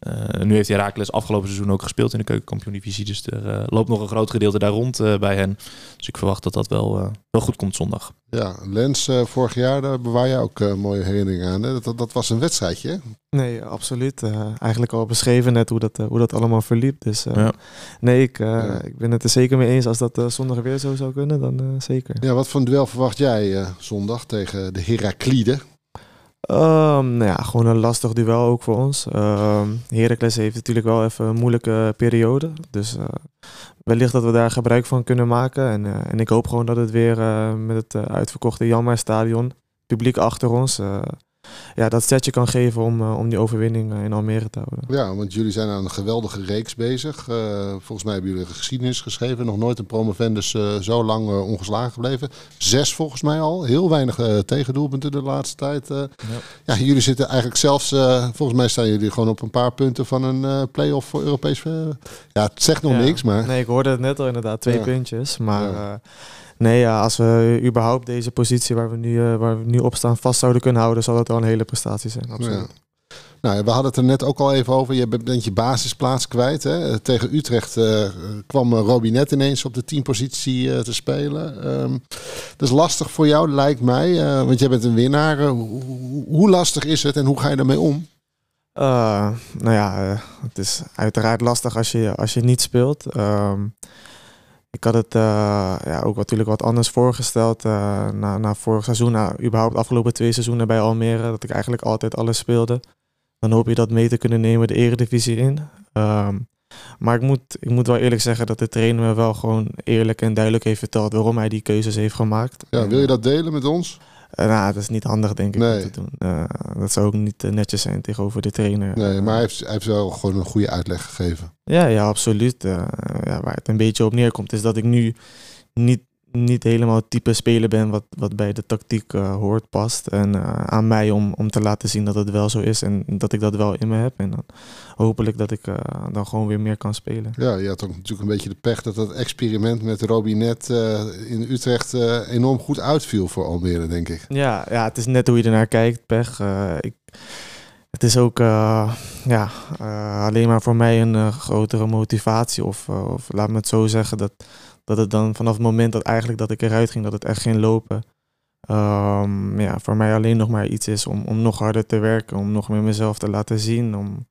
Eh, nu heeft Herakles afgelopen seizoen ook gespeeld in de keukenkampioen-divisie. Dus er eh, loopt nog een groot gedeelte daar rond eh, bij hen. Dus ik verwacht dat dat wel, eh, wel goed komt zondag. Ja, Lens, eh, vorig jaar, daar bewaar je ook eh, mooie herinneringen aan. Hè? Dat, dat, was een wedstrijdje, hè? Nee, absoluut. Eh, eigenlijk al beschreven net hoe dat, hoe dat allemaal verliep. Dus eh, Ja. nee, ik, Ja. ik ben het er zeker mee eens. Als dat zondag weer zo zou kunnen, dan eh, zeker. Ja, wat voor een duel verwacht jij eh, zondag tegen de Heraklide? Ehm, nou ja, gewoon een lastig duel ook voor ons. Ehm Heracles heeft natuurlijk wel even een moeilijke periode. Dus eh, wellicht dat we daar gebruik van kunnen maken. En, eh, en ik hoop gewoon dat het weer eh, met het uitverkochte Janmaar Stadion, publiek achter ons, ja, dat setje kan geven om, eh, om die overwinning eh, in Almere te houden. Ja, want jullie zijn aan een geweldige reeks bezig. Eh, volgens mij hebben jullie geschiedenis geschreven. Nog nooit een promovendus zo lang ongeslagen gebleven. Zes volgens mij al. Heel weinig tegendoelpunten de laatste tijd. eh. ja. jullie zitten eigenlijk zelfs... volgens mij staan jullie gewoon op een paar punten van een play-off voor Europees... ja, het zegt nog Ja. niks, maar... Nee, ik hoorde het net al inderdaad, twee Ja. puntjes. Maar Ja. Nee, ja, als we überhaupt deze positie waar we, nu, eh, waar we nu op staan vast zouden kunnen houden, zal dat wel een hele prestatie zijn. Absoluut. Ja. Nou, we hadden het er net ook al even over. Je bent je basisplaats kwijt. Hè? Tegen Utrecht eh, kwam eh, Robinet ineens op de teampositie eh, te spelen. Ehm, dat is lastig voor jou, lijkt mij. eh, want jij bent een winnaar. Eh, hoe, lastig is het en hoe ga je daarmee om? Eh, nou ja, eh, het is uiteraard lastig als je, als je niet speelt. Ehm, ik had het eh, ja, ook natuurlijk wat anders voorgesteld eh, na, na vorig seizoen. Na überhaupt afgelopen twee seizoenen bij Almere. Dat ik eigenlijk altijd alles speelde. Dan hoop je dat mee te kunnen nemen de eredivisie in. Ehm, maar ik moet, ik moet wel eerlijk zeggen dat de trainer me wel gewoon eerlijk en duidelijk heeft verteld waarom hij die keuzes heeft gemaakt. Ja, wil je dat delen met ons? Nou, dat is niet handig denk ik Nee. om te doen. Eh, dat zou ook niet eh, netjes zijn tegenover de trainer. Nee, maar hij heeft, hij heeft wel gewoon een goede uitleg gegeven. Ja, ja, absoluut. Eh, ja, waar het een beetje op neerkomt is dat ik nu niet, niet helemaal het type speler ben wat, wat bij de tactiek eh, hoort, past. En eh, aan mij om, om te laten zien dat het wel zo is en dat ik dat wel in me heb. En dan hopelijk dat ik eh, dan gewoon weer meer kan spelen. Ja, je had ook natuurlijk een beetje de pech dat dat experiment met Robinet in Utrecht enorm goed uitviel voor Almere, denk ik. Ja, ja, het is net hoe je ernaar kijkt, pech. Ik, het is ook ja, alleen maar voor mij een grotere motivatie. Of, of laat me het zo zeggen, dat, dat het dan vanaf het moment dat eigenlijk dat ik eruit ging, dat het echt ging lopen. Ehm, ja, voor mij alleen nog maar iets is om, om nog harder te werken, om nog meer mezelf te laten zien, om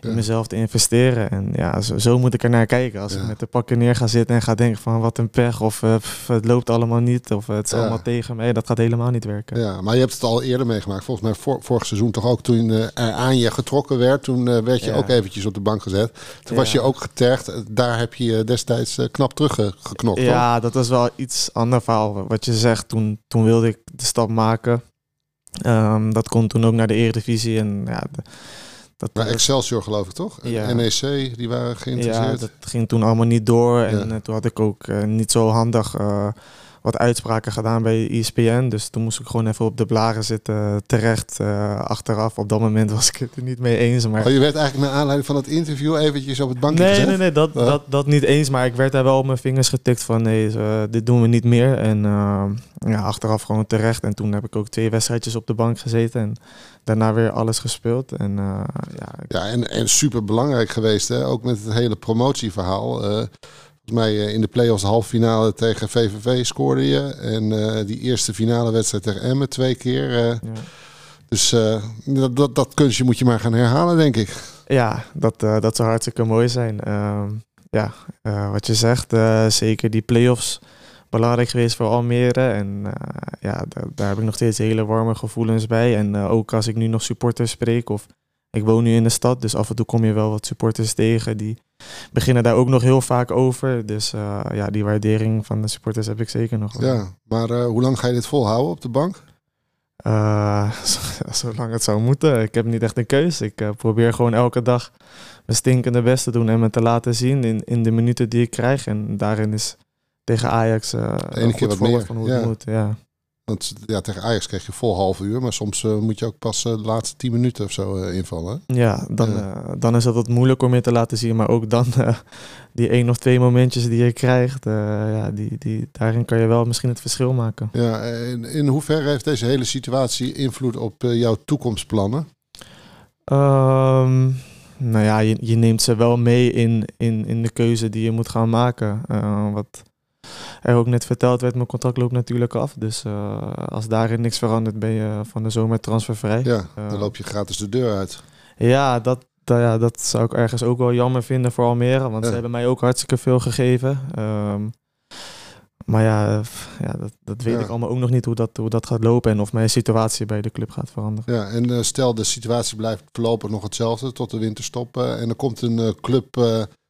in mezelf te investeren. En ja, zo, zo moet ik er naar kijken. Als Ja. ik met de pakken neer ga zitten en ga denken van wat een pech, of eh, pff, het loopt allemaal niet, of het is Ja. allemaal tegen mij, dat gaat helemaal niet werken. Ja, maar je hebt het al eerder meegemaakt. Volgens mij vor- vorig seizoen toch ook. Toen eh, er aan je getrokken werd, toen eh, werd je ook eventjes op de bank gezet. Toen was je ook getergd. Eh, Daar heb je destijds eh, knap teruggeknokt. toch? Ja, dat was wel iets ander verhaal. Wat je zegt, toen, toen wilde ik de stap maken. Ehm, dat kon toen ook naar de Eredivisie. En ja, de- dat, Maar Excelsior geloof ik toch? En Ja. NEC, die waren ja, geïnteresseerd. dat ging toen allemaal niet door. En Ja. eh, toen had ik ook eh, niet zo handig, eh, wat uitspraken gedaan bij ESPN. Dus toen moest ik gewoon even op de blaren zitten terecht achteraf. Op dat moment was ik het er niet mee eens. Maar... Oh, je werd eigenlijk naar aanleiding van het interview eventjes op het bankje nee, gezet? Nee, nee, dat, dat, dat niet eens. Maar ik werd daar wel op mijn vingers getikt van nee, dit doen we niet meer. En ja, achteraf gewoon terecht. En toen heb ik ook twee wedstrijdjes op de bank gezeten. En daarna weer alles gespeeld. En, ja, ja en, en super belangrijk geweest, hè? ook met het hele promotieverhaal. Volgens mij in de play-offs de halve finale tegen VVV scoorde je. En uh, die eerste finale wedstrijd tegen Emmen twee keer. Uh, ja. Dus dat, dat, dat, kunstje moet je maar gaan herhalen, denk ik. Ja, dat, dat zou hartstikke mooi zijn. Ehm, ja, wat je zegt, zeker die play-offs belangrijk geweest voor Almere. En ja, daar, daar, heb ik nog steeds hele warme gevoelens bij. En ook als ik nu nog supporters spreek of ik woon nu in de stad, dus af en toe kom je wel wat supporters tegen. Die beginnen daar ook nog heel vaak over. Dus uh, ja, die waardering van de supporters heb ik zeker nog. Wel. Ja, maar uh, hoe lang ga je dit volhouden op de bank? [LAUGHS] Uh, zolang het zou moeten. Ik heb niet echt een keus. Ik probeer gewoon elke dag mijn stinkende best te doen en me te laten zien in, in de minuten die ik krijg. En daarin is tegen Ajax uh, een keer wat meer van hoe het moet. Ja. Want ja, tegen Ajax kreeg je vol half uur, maar soms uh, moet je ook pas uh, de laatste tien minuten of zo uh, invallen. Ja, dan, dan is het wat moeilijk om je te laten zien. Maar ook dan [LAUGHS] die één of twee momentjes die je krijgt, ja, die, die, daarin kan je wel misschien het verschil maken. Ja, in, in hoeverre heeft deze hele situatie invloed op jouw toekomstplannen? Um, nou ja, je, je neemt ze wel mee in, in, in de keuze die je moet gaan maken. wat er ook net verteld werd, mijn contract loopt natuurlijk af. Dus uh, als daarin niks verandert, ben je van de zomer transfervrij. Ja, dan loop je gratis de deur uit. Ja, dat, dat, ja, dat zou ik ergens ook wel jammer vinden voor Almere. Want ja. ze hebben mij ook hartstikke veel gegeven. Um, maar ja, ja dat, dat weet ja. ik allemaal ook nog niet hoe dat, hoe dat gaat lopen en of mijn situatie bij de club gaat veranderen. Ja, en uh, stel de situatie blijft voorlopig nog hetzelfde tot de winterstop. Uh, en er komt een uh, club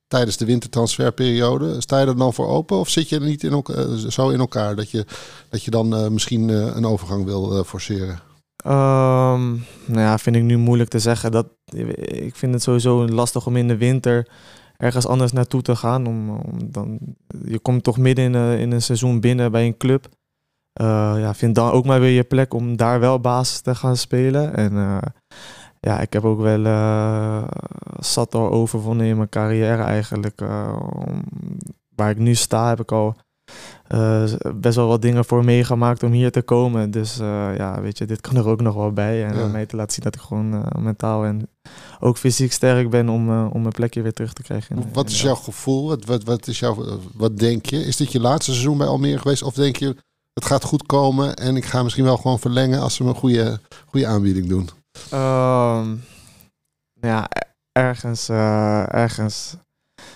tijdens de wintertransferperiode. Sta je er dan voor open of zit je er niet in elkaar, zo in elkaar dat je, dat je dan uh, misschien uh, een overgang wil forceren? Um, nou ja, vind ik nu moeilijk te zeggen. Dat, ik vind het sowieso lastig om in de winter ergens anders naartoe te gaan. Om, om dan, je komt toch midden in, in een seizoen binnen bij een club. ja, vind dan ook maar weer je plek om daar wel basis te gaan spelen. En ja, ik heb ook wel uh, zat al overwonnen in mijn carrière eigenlijk. Uh, waar ik nu sta, heb ik al uh, best wel wat dingen voor meegemaakt om hier te komen. Dus ja, weet je, dit kan er ook nog wel bij. En ja. mij te laten zien dat ik gewoon mentaal en ook fysiek sterk ben om, om mijn plekje weer terug te krijgen. In, wat is jouw gevoel? Wat, wat, wat, is jouw, wat denk je? Is dit je laatste seizoen bij Almere geweest? Of denk je, het gaat goed komen en ik ga misschien wel gewoon verlengen als ze me een goede, goede aanbieding doen? Um, ja, ergens, uh, ergens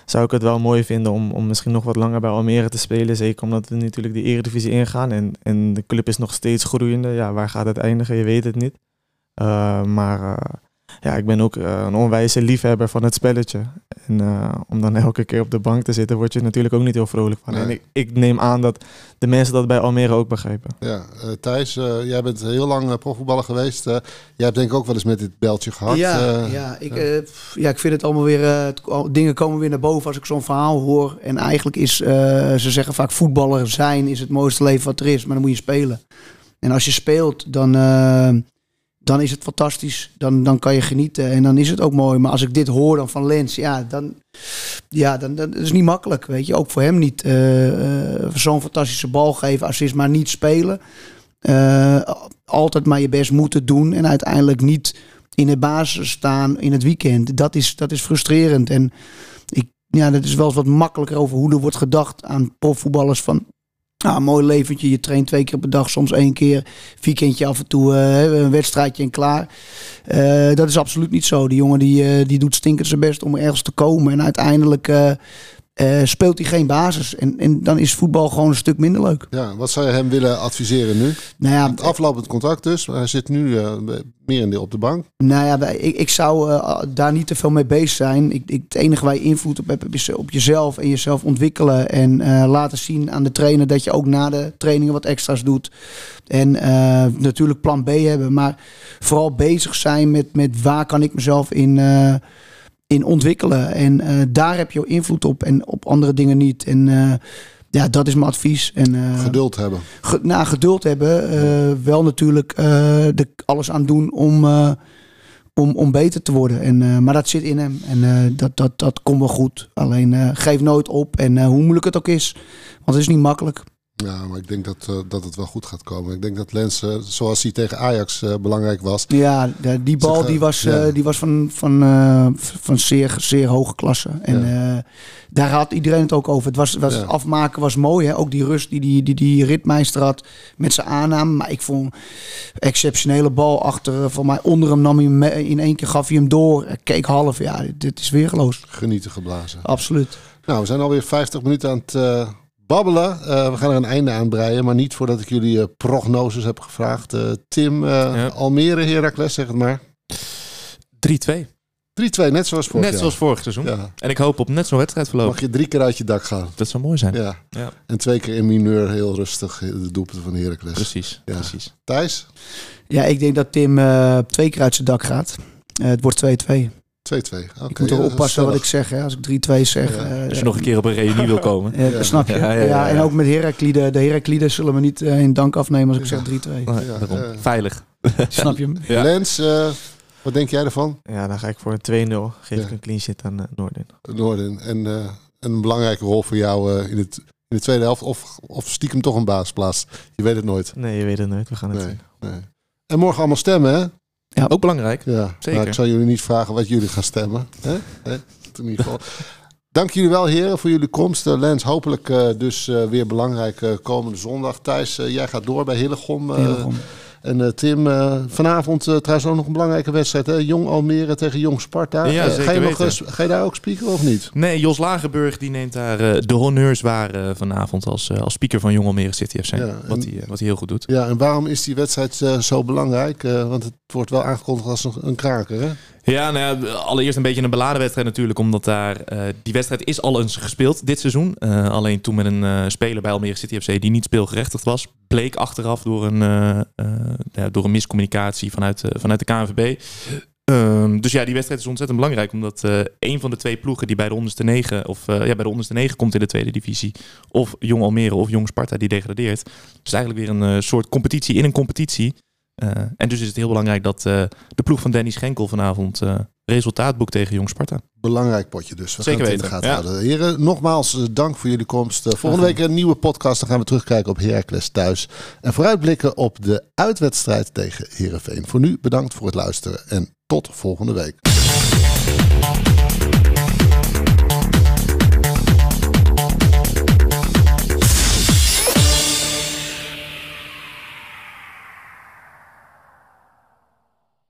zou ik het wel mooi vinden om, om misschien nog wat langer bij Almere te spelen. Zeker omdat we natuurlijk de Eredivisie ingaan en, en de club is nog steeds groeiende. Ja, waar gaat het eindigen? Je weet het niet. Uh, maar uh, ja, ik ben ook uh, een onwijze liefhebber van het spelletje. En uh, om dan [LAUGHS] elke keer op de bank te zitten, word je natuurlijk ook niet heel vrolijk van. Nee. En ik, ik, neem aan dat de mensen dat bij Almere ook begrijpen. Ja, uh, Thijs, jij bent heel lang profvoetballer geweest. jij hebt denk ik ook wel eens met dit beltje gehad. Ja, ja, ik, ja, ik vind het allemaal weer... dingen komen weer naar boven als ik zo'n verhaal hoor. En eigenlijk is, ze zeggen vaak voetballer zijn is het mooiste leven wat er is. Maar dan moet je spelen. En als je speelt, dan dan is het fantastisch. Dan, dan kan je genieten en dan is het ook mooi. Maar als ik dit hoor dan van Lens, ja, dan, ja, dan, dan is niet makkelijk. Weet je, ook voor hem niet. Uh, Zo'n fantastische bal geven, assist, maar niet spelen. Uh, altijd maar je best moeten doen en uiteindelijk niet in de basis staan in het weekend. Dat is, dat is frustrerend. En ik, ja, dat is wel eens wat makkelijker over hoe er wordt gedacht aan profvoetballers van nou, mooi leventje. Je traint twee keer per dag, soms één keer. Weekendje af en toe, uh, een wedstrijdje en klaar. Uh, dat is absoluut niet zo. Die jongen die, uh, die doet stinkend zijn best om ergens te komen. En uiteindelijk uh, speelt hij geen basis. En, en dan is voetbal gewoon een stuk minder leuk. Ja, wat zou je hem willen adviseren nu? Nou ja, het aflopend contract dus. Hij zit nu uh, meer in de, op de bank. Nou ja, ik, ik zou uh, daar niet te veel mee bezig zijn. Ik, ik, het enige waar je invloed op hebt is op jezelf en jezelf ontwikkelen. En laten zien aan de trainer dat je ook na de trainingen wat extra's doet. En natuurlijk plan B hebben. Maar vooral bezig zijn met, met waar kan ik mezelf in in ontwikkelen. En uh, daar heb je invloed op en op andere dingen niet. En uh, ja, dat is mijn advies. En, geduld hebben. Ge, nou, geduld hebben. wel natuurlijk de, alles aan doen om, om, om beter te worden. En, maar dat zit in hem. En dat, dat, dat komt wel goed. Alleen geef nooit op. En hoe moeilijk het ook is. Want het is niet makkelijk. Ja, maar ik denk dat, uh, dat het wel goed gaat komen. Ik denk dat Lens, uh, zoals hij tegen Ajax uh, belangrijk was. Ja, die bal die was, ja. die was van, van, van zeer, zeer hoge klasse. En ja. daar had iedereen het ook over. Het was, was ja. afmaken was mooi. Hè? Ook die rust die die, die, die ritmeister had met zijn aanname. Maar ik vond exceptionele bal achter. Van mij onder hem nam hij hem in één keer gaf hij hem door. Keek half. Ja, dit is weergeloos. Genieten geblazen. Absoluut. Nou, we zijn alweer 50 minuten aan het babbelen. Uh, we gaan er een einde aan breien, maar niet voordat ik jullie uh, prognoses heb gevraagd. Uh, Tim, ja. Almere, Heracles, zeg het maar. 3-2. 3-2, net zoals vorig Net zoals vorig seizoen. Ja. En ik hoop op net zo'n wedstrijdverloop. Mag je drie keer uit je dak gaan. Dat zou mooi zijn. Ja. ja. En twee keer in mineur heel rustig de doelpunten van Heracles. Precies, ja. precies. Thijs? Ja, ik denk dat Tim twee keer uit zijn dak gaat. het wordt 2-2. 2-2. Okay, ik moet toch oppassen wat ik zeg. Hè? Als ik 3-2 zeg. Ja. Uh, Als je nog een keer op een reunie wil komen. Ja, snap je. Ja, ja, en ook met Heraklide. De Heraklide zullen me niet uh, in dank afnemen als ik zeg 3-2. Veilig. [LAUGHS] snap je hem? Lens, uh, wat denk jij ervan? Ja, dan ga ik voor een 2-0. Geef ik een clean sheet aan Noorden. Noorden. En een belangrijke rol voor jou in, het, in de tweede helft. Of, of stiekem toch een baasplaats. Je weet het nooit. Nee, je weet het nooit. We gaan het nee, zien. Nee. En morgen allemaal stemmen, hè? Ja, ook belangrijk. Ja, Zeker. Nou, ik zal jullie niet vragen wat jullie gaan stemmen. Hè? In ieder geval. Dank jullie wel, heren, voor jullie komst. Uh, Lens, hopelijk uh, dus uh, weer belangrijk komende zondag. Thijs, jij gaat door bij Hillegom. Hillegom. En uh, Tim, uh, vanavond uh, trouwens ook nog een belangrijke wedstrijd. Hè? Jong Almere tegen Jong Sparta. Ja, ga, je nog, ga je daar ook speaker of niet? Nee, Jos Lagerburg die neemt daar de honneurs waar vanavond als, als speaker van Jong Almere City FC. Ja, wat hij wat heel goed doet. Ja, en waarom is die wedstrijd zo belangrijk? want het wordt wel aangekondigd als een kraker, hè? Ja, nou allereerst een beetje een beladen wedstrijd natuurlijk, omdat daar uh, die wedstrijd is al eens gespeeld dit seizoen. Uh, alleen toen met een uh, speler bij Almere City FC die niet speelgerechtigd was, bleek achteraf door een, ja, door een miscommunicatie vanuit, vanuit de KNVB. Um, dus ja, die wedstrijd is ontzettend belangrijk, omdat een van de twee ploegen die bij de onderste negen, of ja, bij de onderste negen komt in de tweede divisie, of Jong Almere of Jong Sparta, die degradeert. Dus eigenlijk weer een soort competitie in een competitie. Uh, en dus is het heel belangrijk dat uh, de ploeg van Danny Schenkel vanavond uh, resultaat boekt tegen Jong Sparta. Belangrijk potje dus. We Zeker gaan het in de gaten ja. houden. Heren, nogmaals dank voor jullie komst. volgende week een nieuwe podcast. Dan gaan we terugkijken op Heracles thuis. En vooruitblikken op de uitwedstrijd tegen Herenveen. Voor nu bedankt voor het luisteren en tot volgende week.